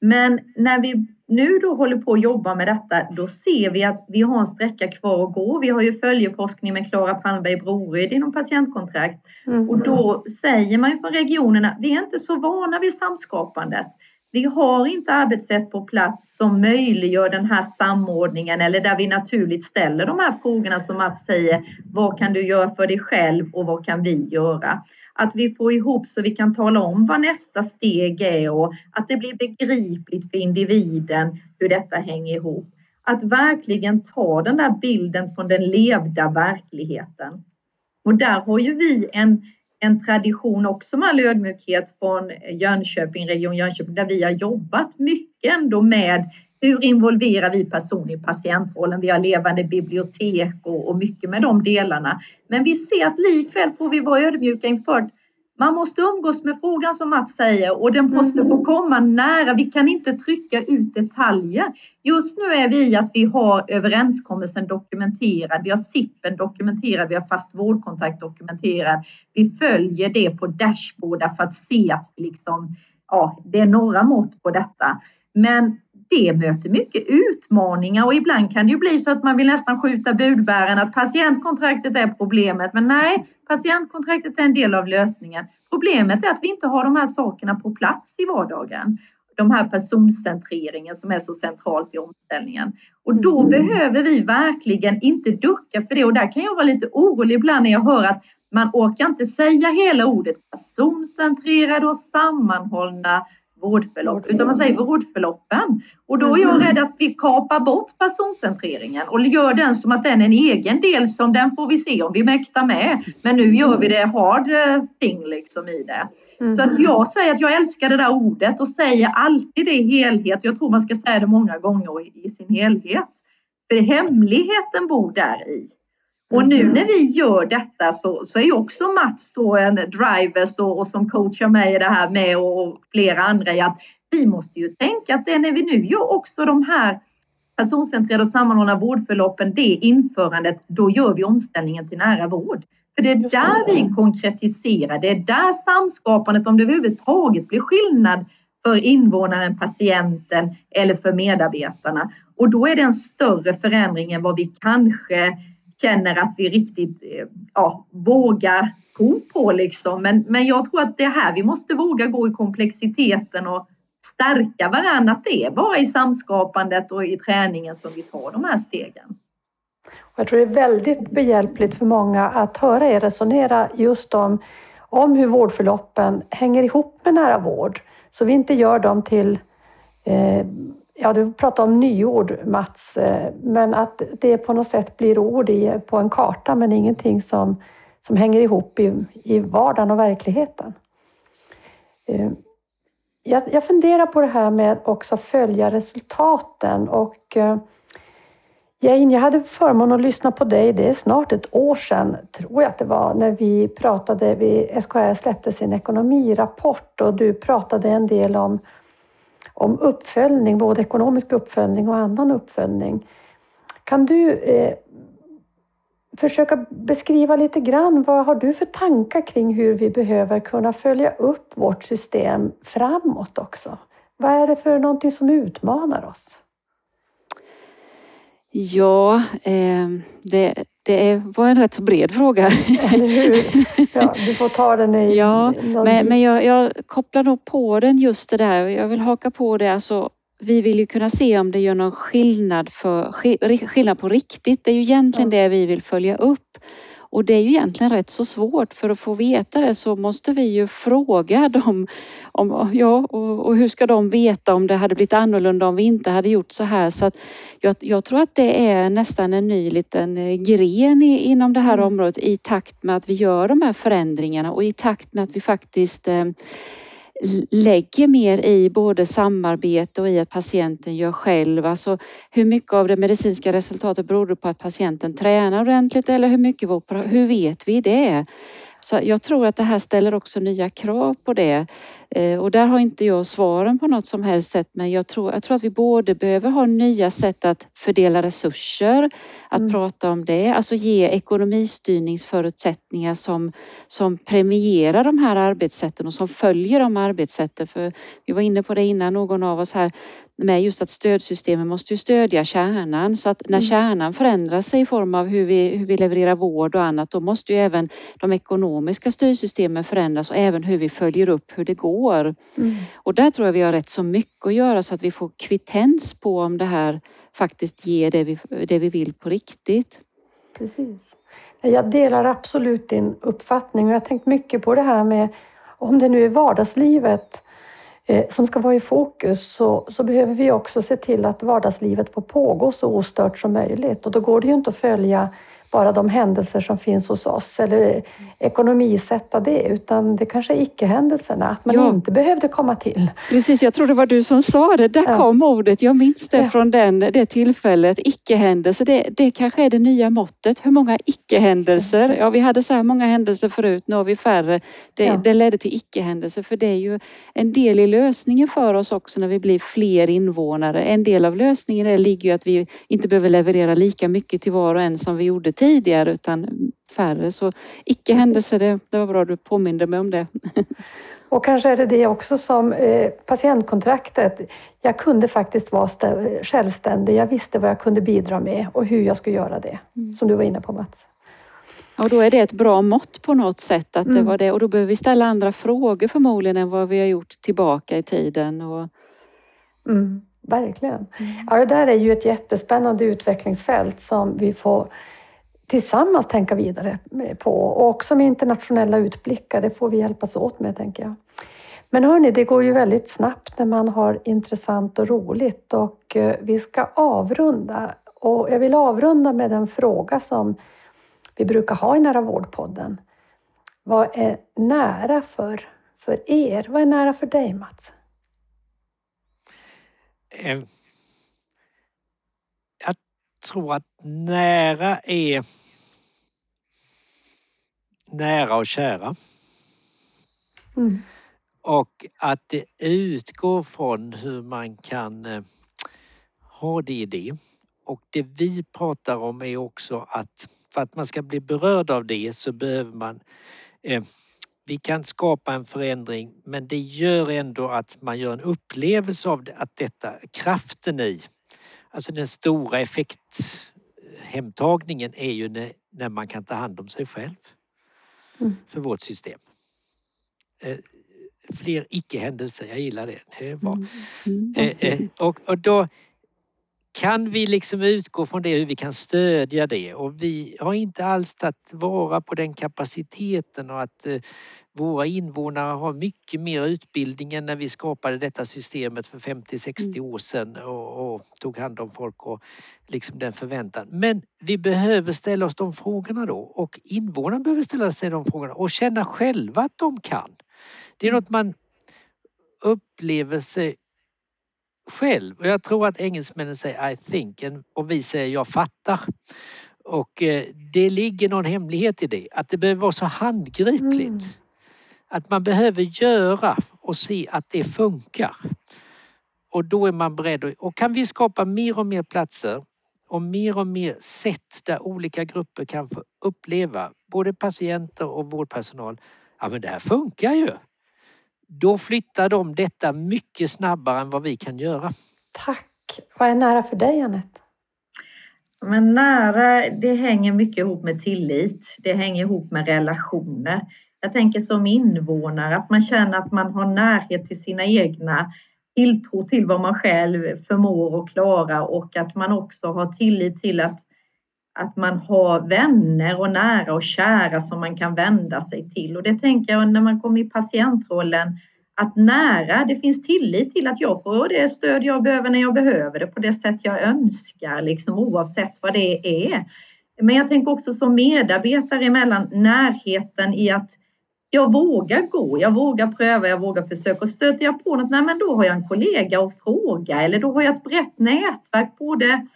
Men när vi nu då håller på att jobba med detta, då ser vi att vi har en sträcka kvar att gå. Vi har ju följeforskning med Klara Palmberg Broryd inom patientkontrakt Mm. och då säger man ju från regionerna, vi är inte så vana vid samskapandet. Vi har inte arbetssätt på plats som möjliggör den här samordningen eller där vi naturligt ställer de här frågorna som Mats säger. Vad kan du göra för dig själv och vad kan vi göra? Att vi får ihop så vi kan tala om vad nästa steg är och att det blir begripligt för individen hur detta hänger ihop. Att verkligen ta den där bilden från den levda verkligheten. Och där har ju vi en, en tradition också med all ödmjukhet från Jönköping, Region Jönköping, där vi har jobbat mycket ändå med hur involverar vi personer i patientrollen? Vi har levande bibliotek och, och mycket med de delarna. Men vi ser att likväl får vi vara ödmjuka inför att man måste umgås med frågan som Mats säger och den måste få komma nära. Vi kan inte trycka ut detaljer. Just nu är vi i att vi har överenskommelsen dokumenterad. Vi har SIPen dokumenterad. Vi har fast vårdkontakt dokumenterad. Vi följer det på dashboardar för att se att vi liksom, ja, det är några mått på detta. Men det möter mycket utmaningar och ibland kan det ju bli så att man vill nästan skjuta budbäraren att patientkontraktet är problemet. Men nej, patientkontraktet är en del av lösningen. Problemet är att vi inte har de här sakerna på plats i vardagen. De här personcentreringen som är så centralt i omställningen. Och då behöver vi verkligen inte ducka för det. Och där kan jag vara lite orolig ibland när jag hör att man orkar inte säga hela ordet personcentrerade och sammanhållna vårdförlopp, utan man säger vårdförloppen. Och då är jag rädd att vi kapar bort personcentreringen och gör den som att den är en egen del som den får vi se om vi mäktar med. Men nu gör vi det hard eh, thing liksom i det. Så att jag säger att jag älskar det där ordet och säger alltid det i helhet. Jag tror man ska säga det många gånger i sin helhet. För hemligheten bor där i. Och nu när vi gör detta så, så är också Mats då en driver så, och som coachar mig i det här med och flera andra i att vi måste ju tänka att det när vi nu gör också de här personcentrerade och sammanhållna vårdförloppen, det införandet, då gör vi omställningen till nära vård. För det är där vi konkretiserar, det är där samskapandet, om det överhuvudtaget blir skillnad för invånaren, patienten eller för medarbetarna. Och då är det en större förändring än vad vi kanske känner att vi riktigt eh, ja, vågar gå på liksom. Men, men jag tror att det är här vi måste våga gå i komplexiteten och stärka varandra. Att det är bara i samskapandet och i träningen som vi tar de här stegen. Jag tror det är väldigt behjälpligt för många att höra er resonera just om, om hur vårdförloppen hänger ihop med nära vård. Så vi inte gör dem till, eh, ja du pratar om nyord Mats, eh, men att det på något sätt blir ord i, på en karta men ingenting som, som hänger ihop i, i vardagen och verkligheten. Eh, jag, jag funderar på det här med också följa resultaten och eh, Jane, jag hade förmånen att lyssna på dig, det är snart ett år sedan, tror jag att det var, när vi pratade, vi, SKR släppte sin ekonomirapport och du pratade en del om, om uppföljning, både ekonomisk uppföljning och annan uppföljning. Kan du eh, försöka beskriva lite grann, vad har du för tankar kring hur vi behöver kunna följa upp vårt system framåt också? Vad är det för någonting som utmanar oss? Ja, eh, det, det var en rätt så bred fråga. Eller hur? Ja, du får ta den i Ja, men, men jag, jag, kopplar nog på den just det där. Jag vill haka på det. Alltså, vi vill ju kunna se om det gör någon skillnad, för, skillnad på riktigt. Det är ju egentligen ja. det vi vill följa upp. Och det är ju egentligen rätt så svårt för att få veta det så måste vi ju fråga dem om, ja, och, och hur ska de veta om det hade blivit annorlunda om vi inte hade gjort så här. Så att jag, jag tror att det är nästan en ny liten eh, gren i, inom det här mm. området i takt med att vi gör de här förändringarna och i takt med att vi faktiskt eh, lägger mer i både samarbete och i att patienten gör själv. Alltså hur mycket av det medicinska resultatet beror på att patienten tränar ordentligt eller hur mycket, hur vet vi det? Så jag tror att det här ställer också nya krav på det. Eh, och där har inte jag svaren på något som helst sätt men jag tror, jag tror att vi både behöver ha nya sätt att fördela resurser, att mm. prata om det, alltså ge ekonomistyrningsförutsättningar som, som premierar de här arbetssätten och som följer de arbetssätten. För vi var inne på det innan någon av oss här med just att stödsystemen måste ju stödja kärnan så att när mm. kärnan förändrar sig i form av hur vi, hur vi levererar vård och annat då måste ju även de ekonomiska styrsystemen förändras och även hur vi följer upp hur det går. Mm. Och där tror jag vi har rätt så mycket att göra så att vi får kvittens på om det här faktiskt ger det vi, det vi vill på riktigt. Precis. Jag delar absolut din uppfattning och jag har tänkt mycket på det här med om det nu är vardagslivet Eh, som ska vara i fokus så, så behöver vi också se till att vardagslivet får pågå så ostört som möjligt och då går det ju inte att följa bara de händelser som finns hos oss eller ekonomisätta det utan det kanske är icke-händelserna, att man ja. inte behövde komma till. Precis, jag tror det var du som sa det. Där ja. kom ordet. Jag minns det ja. från den, det tillfället. Icke-händelser, det, det kanske är det nya måttet. Hur många icke-händelser? Ja, vi hade så här många händelser förut, nu har vi färre. Det, det ledde till icke-händelser för det är ju en del i lösningen för oss också när vi blir fler invånare. En del av lösningen ligger ju att vi inte behöver leverera lika mycket till var och en som vi gjorde tidigare utan färre. Så icke händelser, det, det var bra du påminde mig om det. *laughs* Och kanske är det det också som eh, patientkontraktet. Jag kunde faktiskt vara självständig. Jag visste vad jag kunde bidra med och hur jag skulle göra det. Mm. Som du var inne på Mats. Och då är det ett bra mått på något sätt att mm. det var det och då behöver vi ställa andra frågor förmodligen än vad vi har gjort tillbaka i tiden. Och... Mm, verkligen. Mm. Ja, det där är ju ett jättespännande utvecklingsfält som vi får tillsammans tänka vidare på och också med internationella utblickar. Det får vi hjälpas åt med, tänker jag. Men hörni, det går ju väldigt snabbt när man har intressant och roligt och eh, vi ska avrunda. Och jag vill avrunda med den fråga som vi brukar ha i Nära vårdpodden. Vad är nära för, för er? Vad är nära för dig, Mats? Eh, tror att nära är nära och kära. Mm. Och att det utgår från hur man kan eh, ha det i det. Och det vi pratar om är också att för att man ska bli berörd av det så behöver man eh, vi kan skapa en förändring men det gör ändå att man gör en upplevelse av det, att detta, kraften i Alltså den stora effekthemtagningen är ju när, när man kan ta hand om sig själv mm. för vårt system. Eh, fler icke-händelser, jag gillar det. det var. Mm. Mm. Eh, eh, och, och då kan vi liksom utgå från det hur vi kan stödja det och vi har inte alls tagit vara på den kapaciteten och att eh, våra invånare har mycket mer utbildning än när vi skapade detta systemet för 50-60 mm. år sedan och, och, tog hand om folk och liksom den förväntan. Men vi behöver ställa oss de frågorna då och invånarna behöver ställa sig de frågorna och känna själva att de kan. Det är något man upplever sig själv och jag tror att engelsmännen säger I think och vi säger jag fattar. Och eh, det ligger någon hemlighet i det, att det behöver vara så handgripligt. Mm. Att man behöver göra och se att det funkar. Och då är man beredd och kan vi skapa mer och mer platser och mer och mer sätt där olika grupper kan få uppleva, både patienter och vårdpersonal, ja men det här funkar ju. Då flyttar de detta mycket snabbare än vad vi kan göra. Tack! Vad är nära för dig Anette? Men nära, det hänger mycket ihop med tillit. Det hänger ihop med relationer. Jag tänker som invånare att man känner att man har närhet till sina egna tilltro till vad man själv förmår och klara och att man också har tillit till att, att man har vänner och nära och kära som man kan vända sig till. Och det tänker jag när man kommer i patientrollen att nära, det finns tillit till att jag får det stöd jag behöver när jag behöver det på det sätt jag önskar, liksom oavsett vad det är. Men jag tänker också som medarbetare emellan närheten i att jag vågar gå, jag vågar pröva, jag vågar försöka. Och stöter jag på något, nej men då har jag en kollega att fråga eller då har jag ett brett nätverk. Både,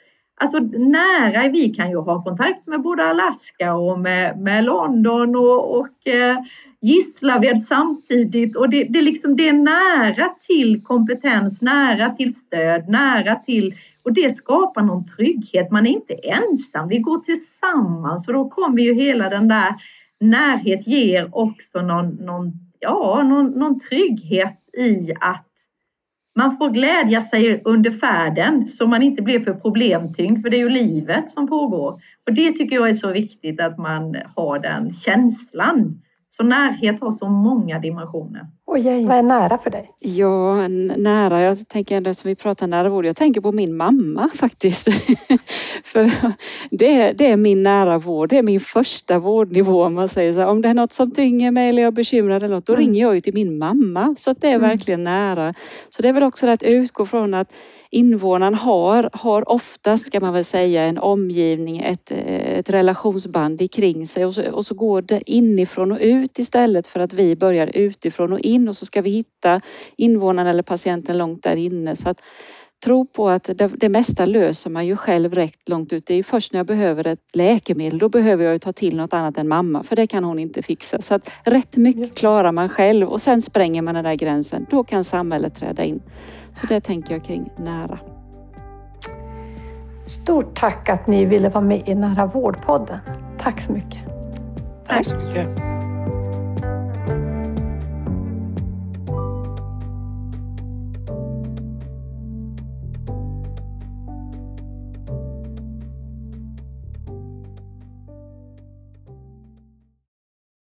alltså nära, vi kan ju ha kontakt med både Alaska och med, med London och, och eh, Gislaved samtidigt. Och det, det, liksom, det är nära till kompetens, nära till stöd, nära till och det skapar någon trygghet. Man är inte ensam, vi går tillsammans och då kommer ju hela den där närhet ger också någon, någon, ja, någon, någon trygghet i att man får glädja sig under färden så man inte blir för problemtyngd, för det är ju livet som pågår. Och det tycker jag är så viktigt att man har den känslan. Så närhet har så många dimensioner. Och Jane, vad är nära för dig? Ja, nära, jag tänker ändå som vi pratar nära vård, jag tänker på min mamma *laughs* faktiskt. för det är, det är min nära vård, det är min första vårdnivå om man säger så. Om det är något som tynger mig eller jag är bekymrad eller något, då mm. ringer jag ju till min mamma. Så det är mm. verkligen nära. Så det är väl också att utgå från att invånaren har, har oftast, ska man väl säga, en omgivning, ett, ett relationsband kring sig och så, och så går det inifrån och ut istället för att vi börjar utifrån och in och så ska vi hitta invånaren eller patienten långt där inne. Så att tro på att det, det mesta löser man ju själv rätt långt ut. Det är först när jag behöver ett läkemedel, då behöver jag ta till något annat än mamma för det kan hon inte fixa. Så att rätt mycket klarar man själv och sen spränger man den där gränsen. Då kan samhället träda in. Så det tänker jag kring nära. Stort tack att ni ville vara med i Nära vårdpodden. Tack så mycket. Tack så mycket.